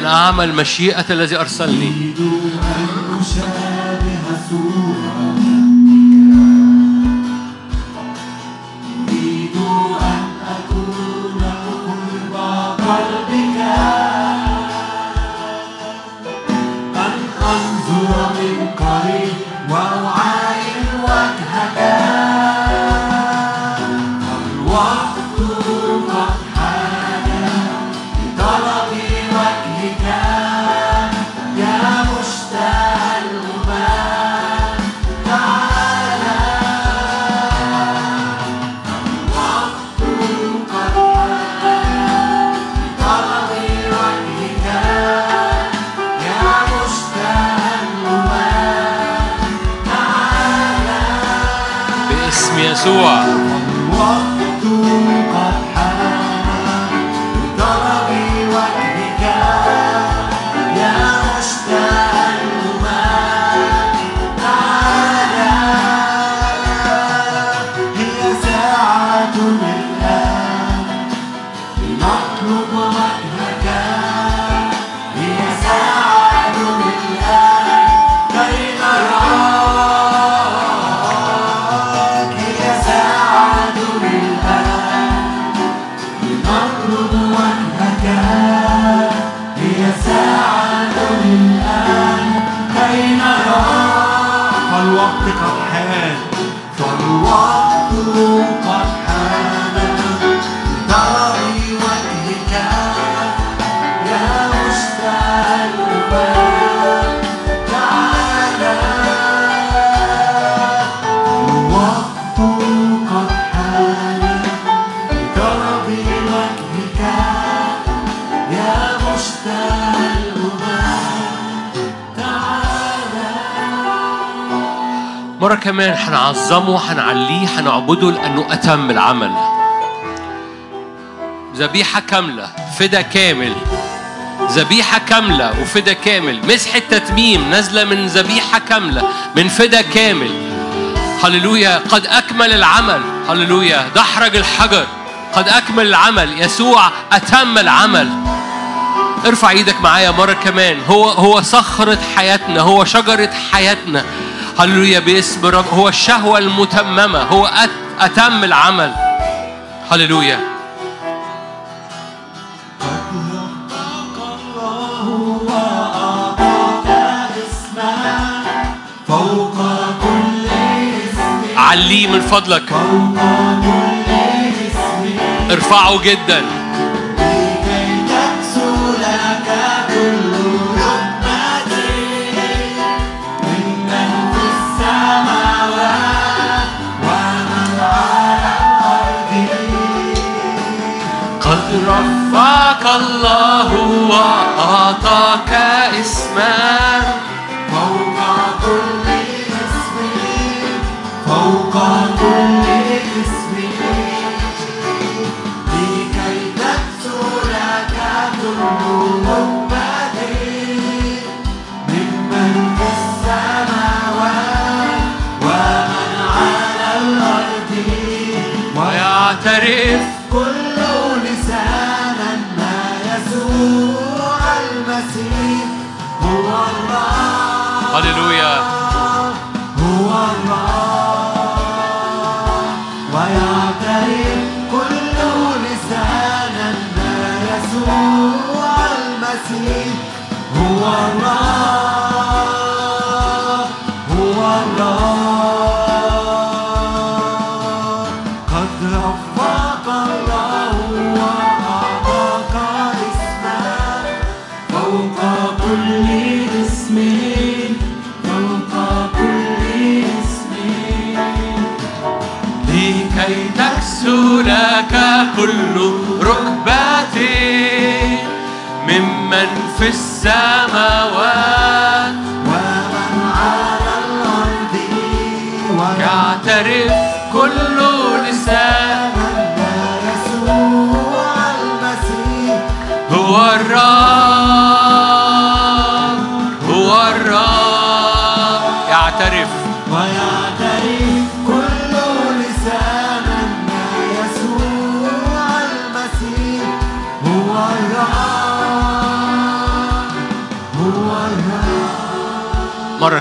Speaker 1: أن
Speaker 2: أعمل مشيئة الذي أرسلني. مرة كمان هنعظمه هنعليه هنعبده لأنه أتم العمل ذبيحة كاملة فدا كامل. ذبيحة كاملة وفدا كامل. مسح التتميم نازلة من ذبيحة كاملة من فدا كامل. هللويا قد أكمل العمل. هللويا دحرج الحجر. قد أكمل العمل. يسوع أتم العمل. ارفع إيدك معايا مرة كمان. هو هو صخرة حياتنا هو شجرة حياتنا. هللويا باسم الرب. هو الشهوة المتممة. هو أتم العمل. هللويا. عليه من فضلك. ارفعه جداً. أعطاك اسما.
Speaker 1: فوق كل اسم فوق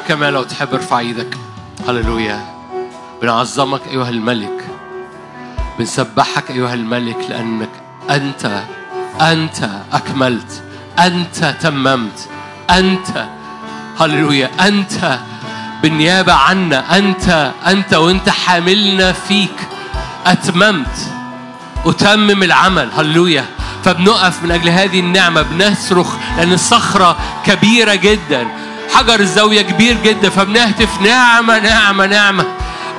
Speaker 1: كمان لو تحب ارفع إيدك هللويا. بنعظمك أيها الملك. بنسبحك أيها الملك لأنك أنت أنت أكملت أنت تممت أنت هللويا أنت بالنيابة عنا أنت أنت وأنت حاملنا فيك. أتممت. أتمم العمل. هللويا. فبنقف من أجل هذه النعمة. بنصرخ لأن الصخرة كبيرة جدا. حجر الزاوية كبير جدا فبنهتف نعمة نعمة نعمة.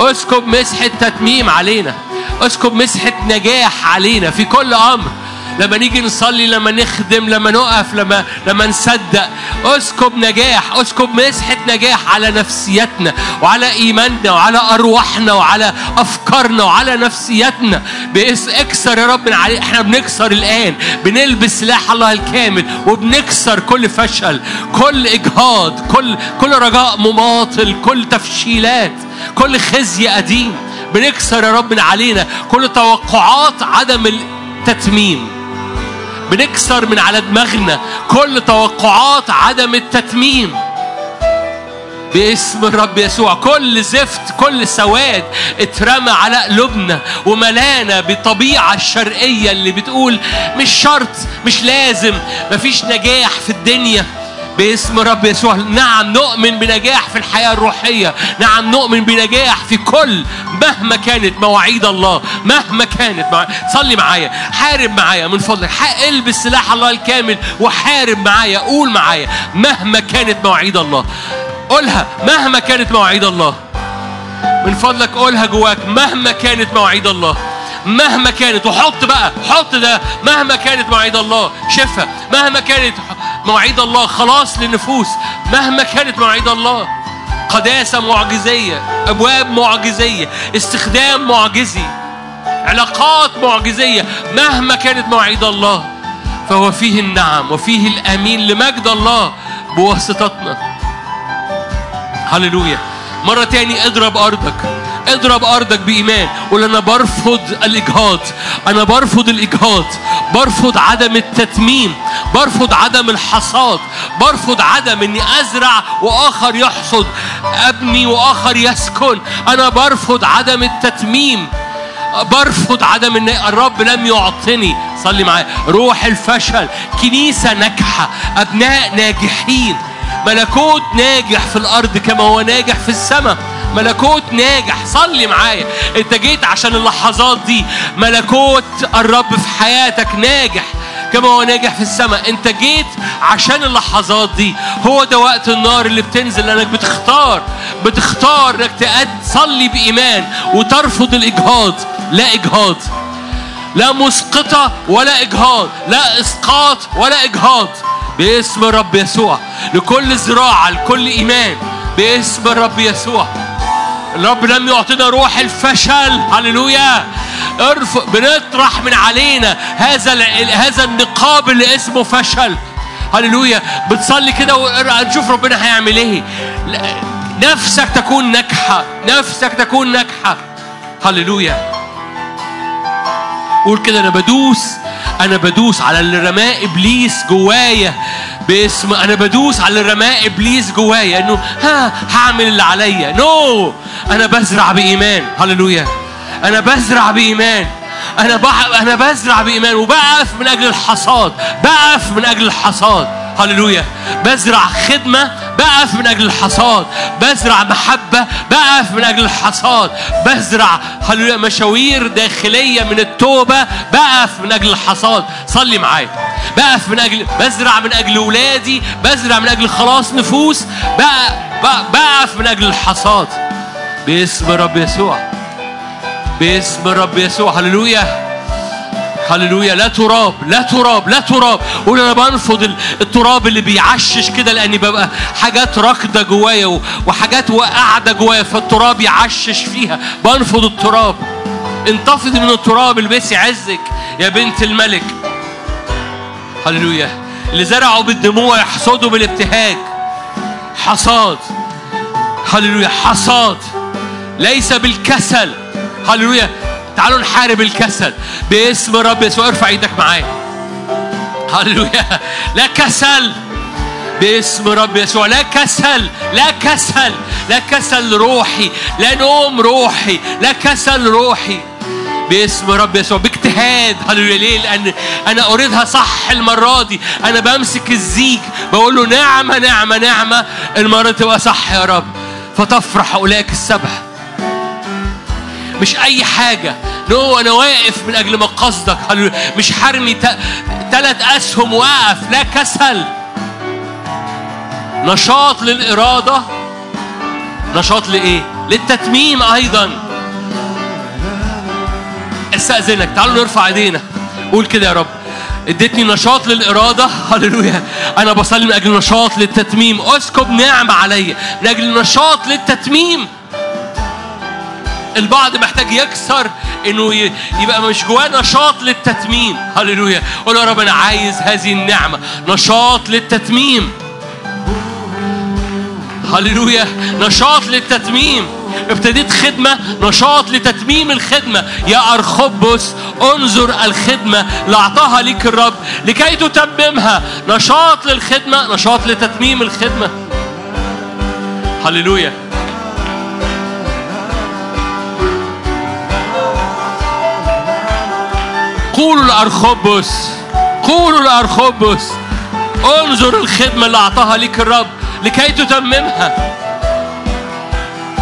Speaker 1: أسكب مسحة تتميم علينا. أسكب مسحة نجاح علينا. في كل أمر. لما نيجي نصلي لما نخدم لما نقف لما لما نصدق. اسكب نجاح اسكب مسحة نجاح على نفسيتنا وعلى إيماننا وعلى أرواحنا وعلى أفكارنا وعلى نفسيتنا. بإس اكسر يا رب من عليه إحنا بنكسر الآن. بنلبس سلاح الله الكامل وبنكسر كل فشل كل إجهاض كل كل رجاء مماطل كل تفشيلات كل خزي قديم بنكسر يا رب من علينا كل توقعات عدم التتميم. بنكسر من على دماغنا كل توقعات عدم التتميم. باسم الرب يسوع كل زفت كل سواد اترمى على قلوبنا وملانا بالطبيعة الشرقية اللي بتقول مش شرط مش لازم مفيش نجاح في الدنيا. باسم الرب يسوع. نعم نؤمن بنجاح في الحياة الروحية. نعم نؤمن بنجاح في كل مهما كانت مواعيد الله. مهما كانت مع... صلي معايا. حارب معايا من فضلك. البس سلاح الله الكامل وحارب معايا. قول معايا مهما كانت مواعيد الله. قولها مهما كانت مواعيد الله. من فضلك قولها جواك مهما كانت مواعيد الله. مهما كانت وحط بقى حط ده مهما كانت مواعيد الله. شفا مهما كانت مواعيد الله خلاص للنفوس مهما كانت مواعيد الله. قداسة معجزية أبواب معجزية استخدام معجزي علاقات معجزية مهما كانت مواعيد الله. فهو فيه النعم وفيه الأمين لمجد الله بواسطتنا. هللويا. مرة تاني أضرب أرضك. اضرب أرضك بإيمان. قول أنا برفض الإجهاض. أنا برفض الإجهاض. برفض عدم التتميم. برفض عدم الحصاد. برفض عدم إني أزرع وآخر يحصد أبني وآخر يسكن. أنا برفض عدم التتميم. برفض عدم إن الرب لم يعطني. صلي معايا. روح الفشل. كنيسة ناجحة. أبناء ناجحين. ملكوت ناجح في الأرض كما هو ناجح في السماء. ملكوت ناجح. صلي معايا. انت جيت عشان اللحظات دي. ملكوت الرب في حياتك ناجح. كما هو ناجح في السماء. انت جيت عشان اللحظات دي. هو ده وقت النار اللي بتنزل. لأنك بتختار. بتختار إنك تصلي بإيمان. وترفض الإجهاض. لا إجهاض. لا مسقطة ولا إجهاض. لا إسقاط ولا إجهاض. باسم الرب يسوع. لكل زراعة. لكل إيمان. باسم الرب يسوع. الرب لم يعطينا روح الفشل. هللويا. ارفع بنطرح من علينا هذا هذا النقاب اللي اسمه فشل. هللويا. بتصلي كده ونشوف ربنا هيعمل إيه. نفسك تكون ناجحة. نفسك تكون ناجحة. هللويا. قول كده أنا بدوس أنا بدوس على اللي رماه إبليس جوايا. باسم أنا بدوس على اللي رماه إبليس جوايا إنه ها هعمل اللي عليا. نو أنا بزرع بإيمان. هللويا أنا بزرع بإيمان. أنا بح... أنا بزرع بإيمان وبقف من أجل الحصاد. بقف من أجل الحصاد. هللويا بزرع خدمة بقف من أجل الحصاد. بزرع محبة بقف من أجل الحصاد. بزرع هللويا مشاوير داخلية من التوبة بقف من أجل الحصاد. صلي معايا. بقف من أجل بزرع من أجل ولادي بزرع من أجل خلاص نفوس بقف من أجل الحصاد. باسم رب يسوع. باسم رب يسوع. هللويا. هللويا. لا تراب لا تراب لا تراب. قول أنا بنفض ال- التراب اللي بيعشش كده لأني ببقى حاجات راكدة جوايا وحاجات قاعدة جوايا فالتراب يعشش فيها. بنفض التراب. انتفضي من التراب البسي عزك يا بنت الملك. هللويا. اللي زرعوا بالدموع يحصدوا بالابتهاج. حصاد. هللويا حصاد. ليس بالكسل. هللويا. تعالوا نحارب الكسل. باسم رب يسوع ارفع إيدك معايا. هللويا. لا كسل. باسم رب يسوع لا كسل لا كسل لا كسل روحي لا نوم روحي لا كسل روحي. باسم رب يسوع باجتهاد. هللويا. ليه؟ لأن أنا أريدها صح المرة دي. أنا بمسك الزيج بقول له نعمة نعمة نعمة. المرة تبقى صح يا رب. فتفرح أولئك السبع. مش أي حاجة. نو أنا واقف من أجل هللويا. مش حرمي ثلاث أسهم وأقف. لا كسل. نشاط للإرادة. نشاط لإيه؟ للتتميم أيضا. استأذنك تعالوا نرفع إيدينا. قول كده يا رب. اديتني نشاط للإرادة. هللويا. أنا بصلي من أجل نشاط للتتميم. أسكب نعمة عليا من أجل نشاط للتتميم. البعض محتاج يكسر إنه يبقى مش جواه نشاط للتتميم. هللويا. قول يا رب أنا عايز هذه النعمة. نشاط للتتميم. هللويا. نشاط للتتميم. ابتديت خدمة نشاط لتتميم الخدمة. يا أرخبس انظر الخدمة. اللي أعطاها ليك الرب لكي تتممها. نشاط للخدمة نشاط لتتميم الخدمة. هللويا. قولوا لأرخبس قولوا لأرخبس انظر الخدمة اللي أعطاها ليك الرب لكي تتممها.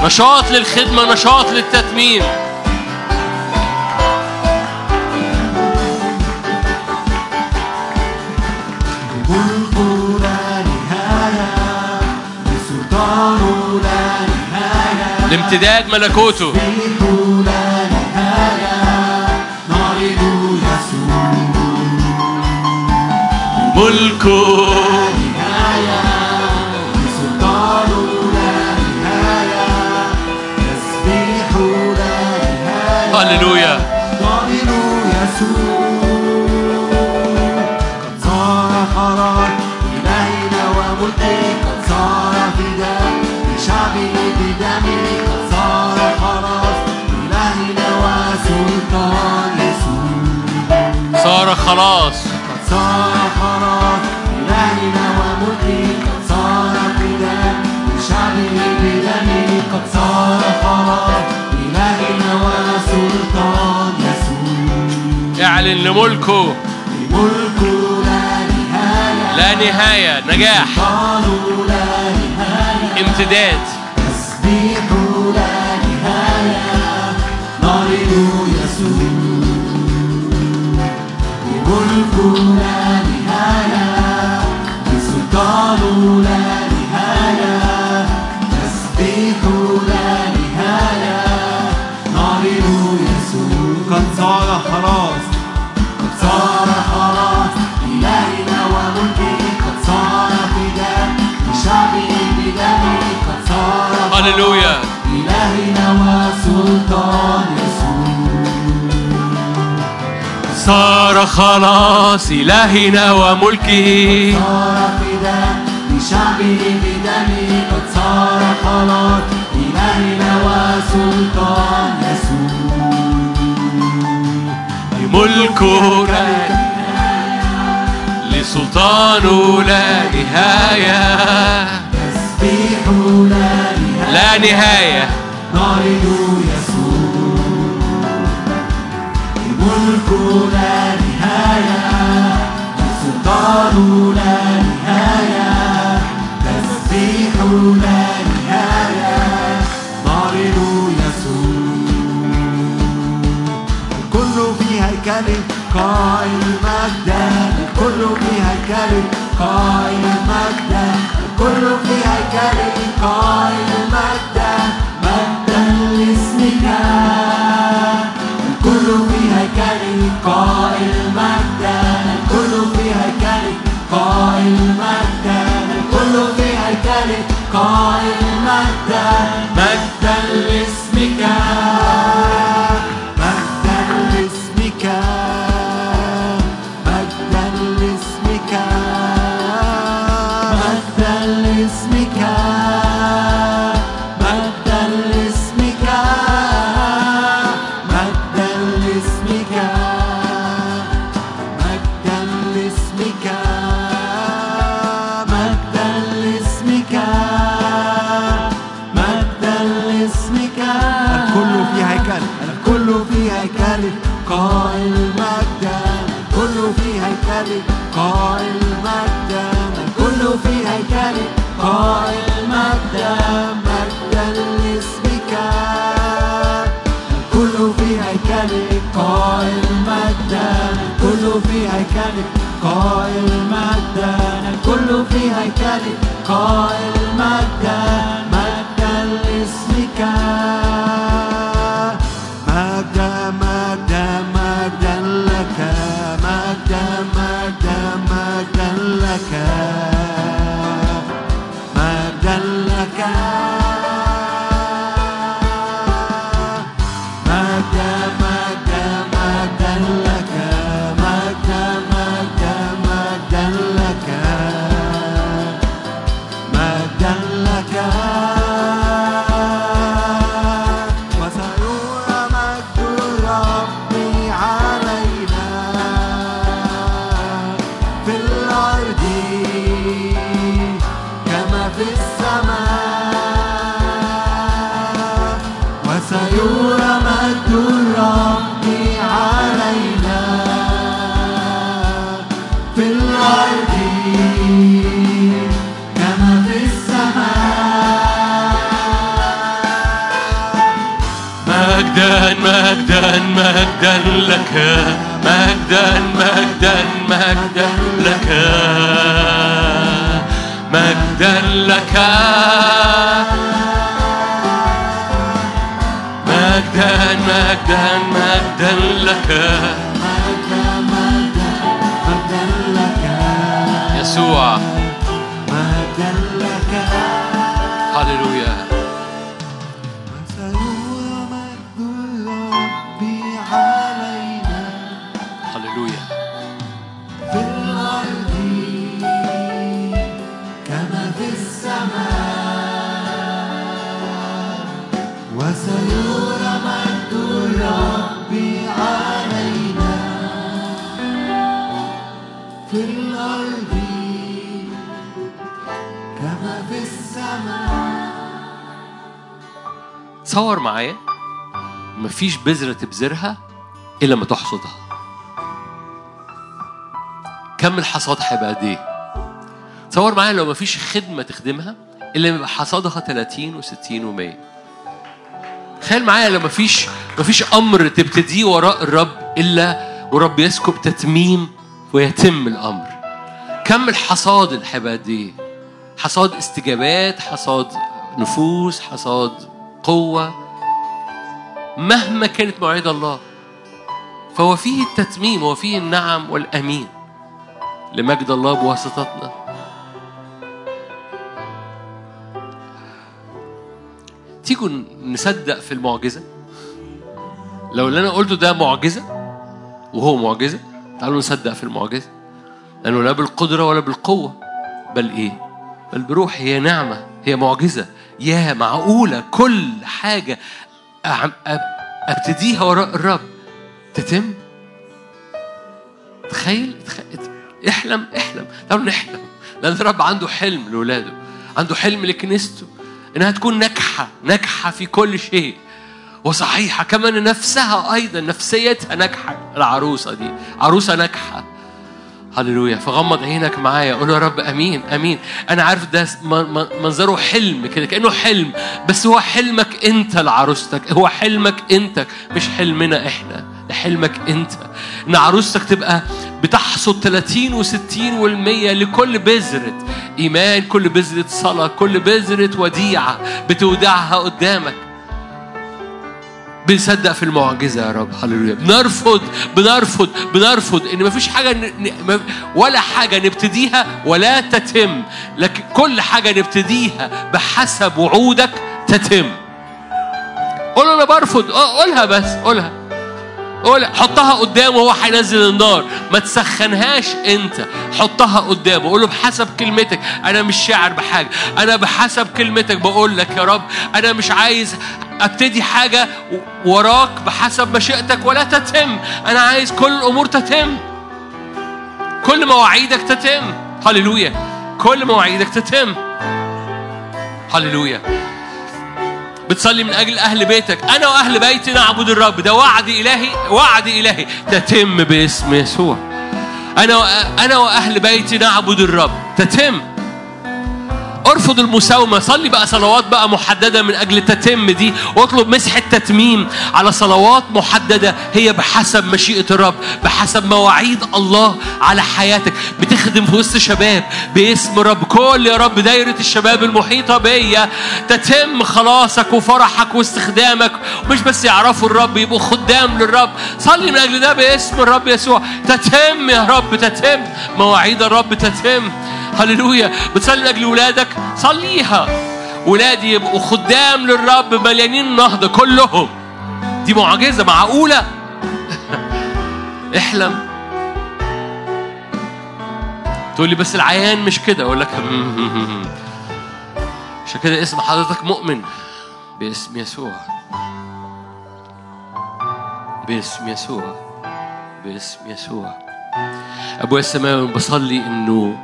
Speaker 1: نشاط للخدمة نشاط للتتميم لامتداد ملكوته. ملكه. هللويا
Speaker 2: ضامن يسوع قد صار وملكه قد صار فداء لشعبه بدمه قد صار خلاص. إلهنا وسلطان يسوع
Speaker 1: صار خلاص
Speaker 2: قد صار خلاص إلهنا وملكه قد صار فداء لشعبه بدمه قد صار خلاص
Speaker 1: اعلن لملكه
Speaker 2: ملك لا نهاية
Speaker 1: نجاح. امتداد. هللويا
Speaker 2: إلهنا وسلطان يسوع.
Speaker 1: صار خلاص إلهنا وملكه
Speaker 2: صار فداء لشعبه بدمه قد صار خلاص. إلهنا وسلطان يسوع.
Speaker 1: ملكه لا لسلطانه لا نهاية.
Speaker 2: تسبيح لا نهاية. نعرض يسوع الملك لا نهاية. سلطان لا نهاية. تسبيح لا نهاية. نعرض يسوع الكل في هيكل قائل مجدا الكل في هيكل قائل مجدا الكل في هيكل قائل مجدا مجدا لاسمك الكل في هيكل قائل مجدا في هيكلك قائل
Speaker 1: بذرة تبذرها إلا ما تحصدها كم الحصاد هيبقى قد إيه؟ تصور معايا لو مفيش خدمة تخدمها إلا يبقى حصادها 30 و60 و100 تخيل معايا لو مفيش مفيش أمر تبتديه وراء الرب إلا ورب يسكب تتميم ويتم الأمر كم الحصاد اللي هيبقى قد إيه؟ حصاد استجابات حصاد نفوس حصاد قوة مهما كانت مواعيد الله فهو فيه التتميم وفيه النعم والأمين لمجد الله بواسطتنا. تيجوا نصدق في المعجزة؟ لو اللي أنا قلته ده معجزة وهو معجزة تعالوا نصدق في المعجزة. لأنه لا بالقدرة ولا بالقوة بل إيه؟ بل بروح هي نعمة هي معجزة. يا معقولة كل حاجة أبتديها وراء الرب. تتم؟ تخيل, تخيل احلم احلم. تعالوا نحلم. لأن الرب عنده حلم لولاده. عنده حلم لكنيسته. إنها تكون ناجحة ناجحة في كل شيء. وصحيحة كمان نفسها أيضا نفسيتها ناجحة. العروسة دي. عروسة ناجحة. هللويا. فغمض عينك معايا. قول يا رب آمين آمين. أنا عارف ده منظره حلم كده كأنه حلم. بس هو حلمك أنت لعروستك. هو حلمك انت مش حلمنا إحنا. ده حلمك أنت. إن عروستك تبقى بتحصد 30 و60 والمية لكل بذرة إيمان كل بذرة صلاة كل بذرة وديعة بتودعها قدامك. بنصدق في المعجزة يا رب. هللويا. بنرفض بنرفض بنرفض إن مفيش حاجة ن... ولا حاجة نبتديها ولا تتم. لكن كل حاجة نبتديها بحسب وعودك تتم. قول أنا برفض. قولها بس قولها. قولها حطها قدامه وهو هينزل النار. ما تسخنهاش انت. حطها قدامه قول له بحسب كلمتك. أنا مش شاعر بحاجة. أنا بحسب كلمتك. بقول لك يا رب أنا مش عايز أبتدي حاجة وراك بحسب مشيئتك ولا تتم. أنا عايز كل الأمور تتم. كل مواعيدك تتم. هللويا. كل مواعيدك تتم. هللويا. بتصلي من أجل أهل بيتك. أنا وأهل بيتي نعبد الرب. ده وعد إلهي وعد إلهي. تتم باسم يسوع. أنا وأ- أنا وأهل بيتي نعبد الرب. تتم. ارفض المساومة صلي بقى صلوات بقى محددة من أجل تتم دي واطلب مسحة تتميم على صلوات محددة هي بحسب مشيئة الرب بحسب مواعيد الله على حياتك. بتخدم في وسط شباب باسم رب. كل يا رب دايرة الشباب المحيطة بيا تتم خلاصك وفرحك واستخدامك. ومش بس يعرفوا الرب يبقوا خدام للرب. صلي من أجل ده باسم الرب يسوع. تتم يا رب تتم. مواعيد الرب تتم. هللويا. بتصلي من أجل ولادك؟ صليها. ولادي يبقوا خدام للرب مليانين نهضة كلهم. دي معجزة معقولة؟ احلم. تقول لي بس العيان مش كده؟ أقول لك عشان كده اسم حضرتك مؤمن. باسم يسوع. باسم يسوع. باسم يسوع. أبويا السماوي بصلي إنه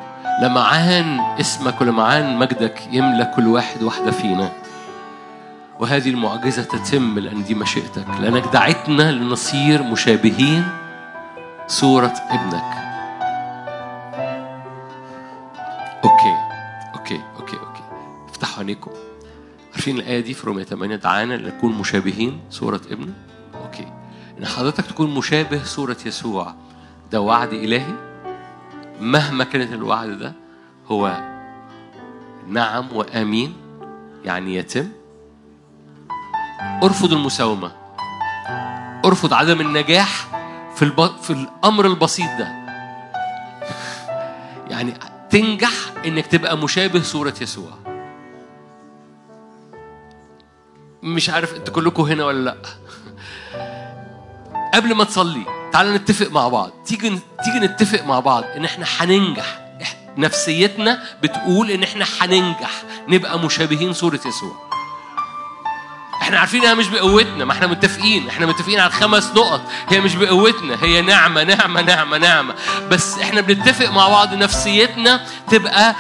Speaker 1: لمعان اسمك ولمعان مجدك يملى كل واحد واحدة فينا. وهذه المعجزة تتم لأن دي مشيئتك لأنك دعيتنا لنصير مشابهين صورة ابنك. okay okay okay okay. افتحوا عينيكم. عارفين الآية دي في رومية 8 دعانا لنكون مشابهين صورة ابنه أوكي. إن حضرتك تكون مشابه صورة يسوع ده وعد إلهي؟ مهما كانت الوعد ده هو نعم وآمين يعني يتم. ارفض المساومة. ارفض عدم النجاح في الب... في الأمر البسيط ده. يعني تنجح إنك تبقى مشابه صورة يسوع. مش عارف أنتوا كلكم هنا ولا لأ. قبل ما تصلي تعالى نتفق مع بعض. تيجي تيجي نتفق مع بعض إن إحنا هننجح نفسيتنا بتقول إن إحنا هننجح نبقى مشابهين صورة يسوع. إحنا عارفين إنها مش بقوتنا. ما إحنا متفقين. إحنا متفقين على الخمس نقط. هي مش بقوتنا. هي نعمة نعمة نعمة نعمة. بس إحنا بنتفق مع بعض نفسيتنا تبقى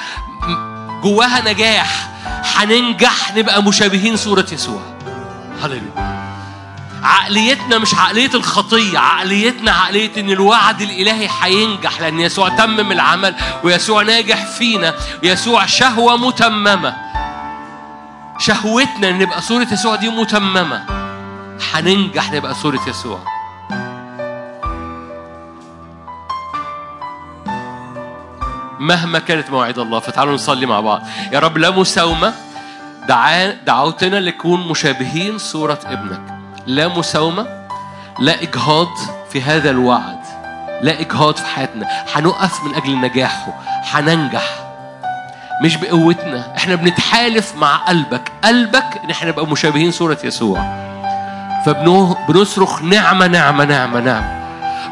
Speaker 1: جواها نجاح. هننجح نبقى مشابهين صورة يسوع. هللويا. عقليتنا مش عقلية الخطية عقليتنا عقلية إن الوعد الإلهي هينجح لأن يسوع تمم العمل ويسوع ناجح فينا ويسوع شهوة متممة. شهوتنا إن نبقى صورة يسوع دي متممة. هننجح نبقى صورة يسوع. مهما كانت مواعيد الله فتعالوا نصلي مع بعض. يا رب لا مساومة. دعوتنا لنكون مشابهين صورة ابنك. لا مساومة لا إجهاض في هذا الوعد لا إجهاض في حياتنا. هنقف من أجل نجاحه هننجح. مش بقوتنا إحنا بنتحالف مع قلبك. قلبك إن إحنا نبقى مشابهين صورة يسوع. فبنصرخ نعمة نعمة نعمة نعمة.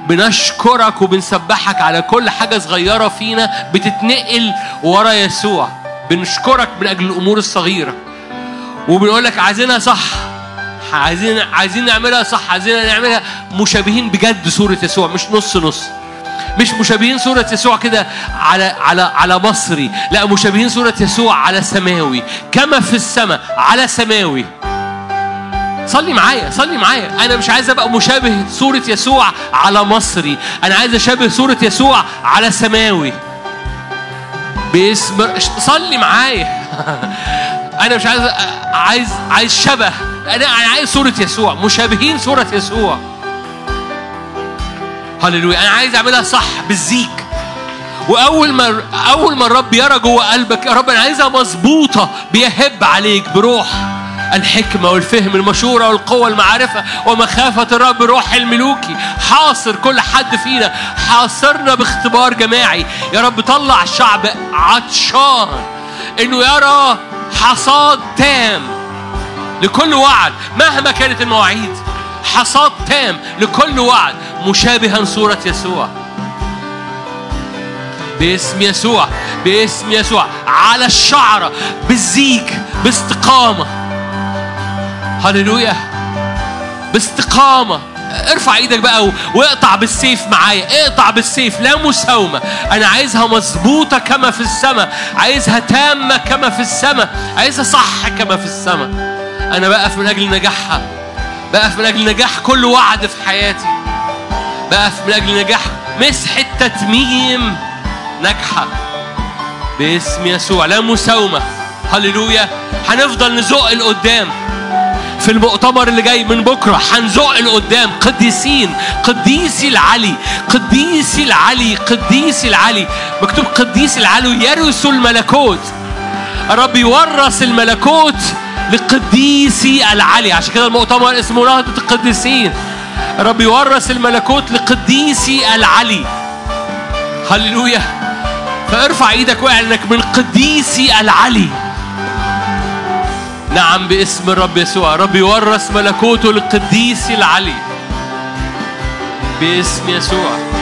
Speaker 1: بنشكرك وبنسبحك على كل حاجة صغيرة فينا بتتنقل ورا يسوع. بنشكرك من أجل الأمور الصغيرة. وبنقول لك عايزينها صح. عايزين عايزين نعملها صح عايزين نعملها مشابهين بجد صورة يسوع مش نص نص. مش مشابهين صورة يسوع كده على على على مصري لا مشابهين صورة يسوع على سماوي كما في السماء على سماوي. صلي معايا صلي معايا. أنا مش عايز أبقى مشابه صورة يسوع على مصري أنا عايز أشابه صورة يسوع على سماوي. باسم صلي معايا. أنا مش عايز عايز عايز شبه. أنا أنا عايز صورة يسوع. مشابهين صورة يسوع. هللويا. أنا عايز أعملها صح بالزيك. وأول ما أول ما الرب يرى جوه قلبك يا رب أنا عايزها مظبوطة. بيهب عليك بروح الحكمة والفهم المشوره والقوة المعرفة. ومخافة الرب روح الملوكي. حاصر كل حد فينا. حاصرنا باختبار جماعي. يا رب طلع الشعب عطشان إنه يرى حصاد تام. لكل وعد مهما كانت المواعيد. حصاد تام لكل وعد مشابها صورة يسوع. باسم يسوع باسم يسوع. على الشعرة بالزيك باستقامة. هللويا. باستقامة. ارفع إيدك بقى واقطع بالسيف معايا. اقطع بالسيف لا مساومة. أنا عايزها مظبوطة كما في السماء. عايزها تامة كما في السماء. عايزها صح كما في السماء. أنا بقف من أجل نجاحها. بقف من أجل نجاح كل وعد في حياتي. بقف من أجل نجاح مسحة تتميم ناجحة. باسم يسوع. لا مساومة. هللويا. هنفضل نزق لقدام. في المؤتمر اللي جاي من بكرة هنزق لقدام. قديسين. قديسي العلي. قديسي العلي. قديسي العلي. مكتوب قديسي العلي. يرث الملكوت. الرب يورث الملكوت. لقديسي العلي عشان كده المؤتمر اسمه نهضة القديسين. الرب يورث الملكوت لقديسي العلي هللويا. فارفع إيدك واعلن انك من قديسي العلي نعم باسم الرب يسوع. رب يورث ملكوته للقديس العلي باسم يسوع.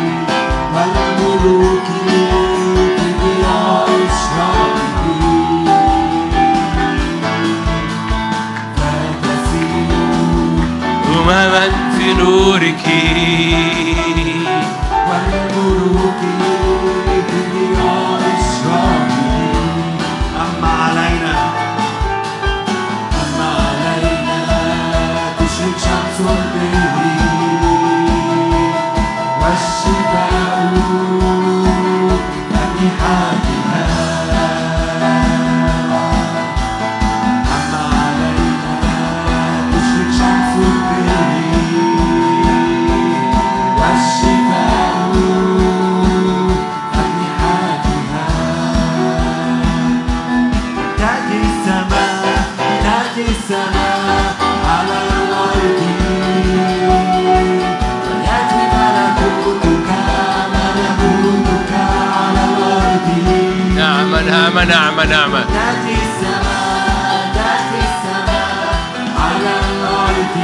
Speaker 2: أمما في نورك.
Speaker 1: نعم نعم نعم نعم
Speaker 2: تأتي السماء السماء على الأرض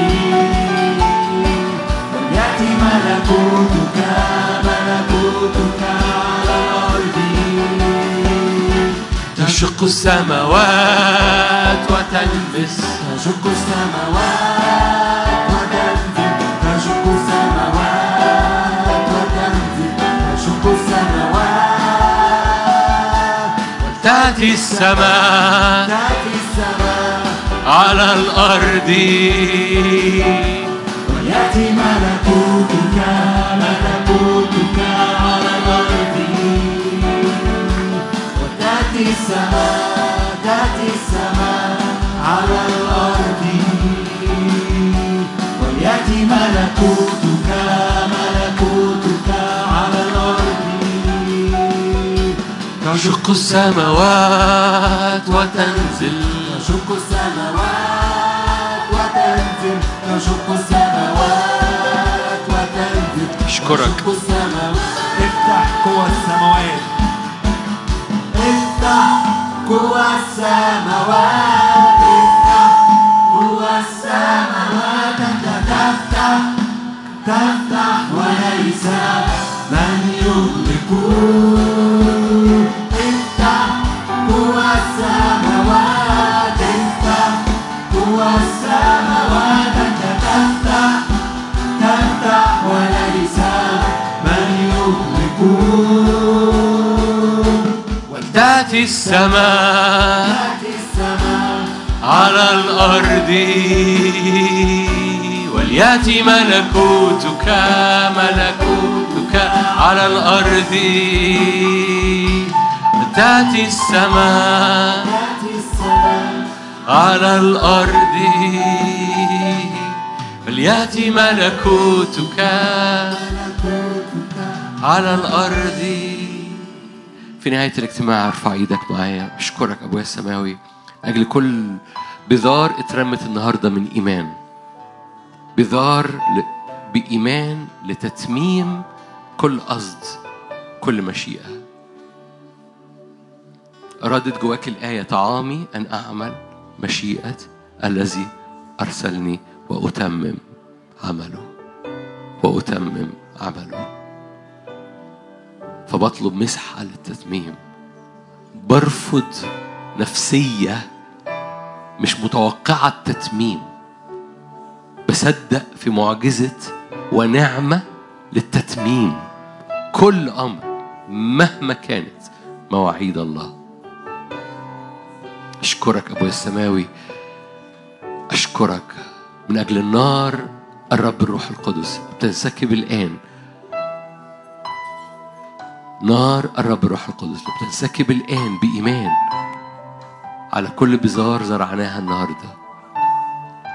Speaker 2: ملكوتك ملكوتك على الأرض
Speaker 1: تشق السماوات وتلمس.
Speaker 2: تشق السماوات
Speaker 1: تأتي السماء على الأرض.
Speaker 2: ويأتي ملكوتك ملكوتك على الأرض. وتأتي السماء تأتي السماء على الأرض. ويأتي ملكوتك
Speaker 1: تشق السماوات وتنزل.
Speaker 2: تشق السماوات وتنزل. تشق السماوات وتنزل.
Speaker 1: أشكرك.
Speaker 2: تشق السماوات. افتح قوى السماوات. افتح قوى السماوات. افتح قوى السماوات. أنت تفتح تفتح وليس من يملك
Speaker 1: تأتي السماء على الأرض. وليأتي ملكوتك ملكوتك على الأرض. تأتي السماء على الأرض. وليأتي ملكوتك على الأرض. في نهاية الاجتماع أرفع إيدك معايا أشكرك أبويا السماوي. أجل كل بذار اترمت النهارده من إيمان. بذار ل... بإيمان لتتميم كل قصد كل مشيئة. ردت جواك الآية طعامي أن أعمل مشيئة الذي أرسلني وأتمم عمله وأتمم عمله. فبطلب مسحة للتتميم برفض نفسية مش متوقعة التتميم. بصدق في معجزة ونعمة للتتميم. كل أمر مهما كانت مواعيد الله. أشكرك أبويا السماوي. أشكرك من أجل النار الرب الروح القدس. بتنسكب الآن نار الرب الروح القدس. بتنسكب الآن بإيمان على كل بزار زرعناها النهارده.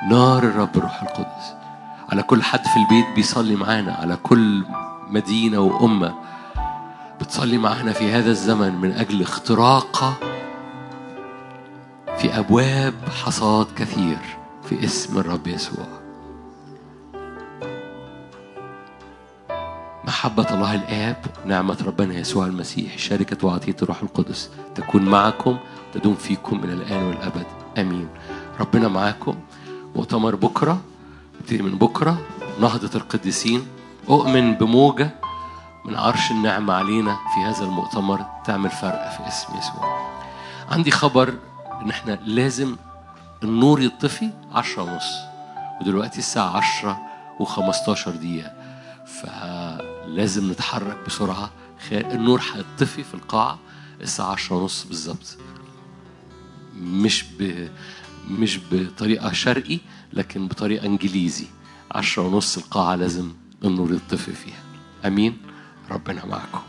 Speaker 1: نار الرب الروح القدس. على كل حد في البيت بيصلي معانا. على كل مدينة وأمة بتصلي معانا في هذا الزمن من أجل اختراق في أبواب حصاد كثير في اسم الرب يسوع. محبة الله الآب نعمة ربنا يسوع المسيح شركة وعطية الروح القدس تكون معكم تدوم فيكم إلى الآن والأبد. آمين. ربنا معاكم. مؤتمر بكرة نبتدي من بكرة. نهضة القديسين. أؤمن بموجة من عرش النعمة علينا في هذا المؤتمر. تعمل فرق في اسم يسوع. عندي خبر إن إحنا لازم النور يطفي عشرة ونص ودلوقتي الساعة عشرة وخمستاشر دقيقة. فلازم نتحرك بسرعة. النور هيطفي في القاعة الساعة عشرة ونص بالظبط. مش ب... مش بطريقة شرقي لكن بطريقة إنجليزي. عشرة ونص القاعة لازم النور يطفي فيها. أمين. ربنا معكم.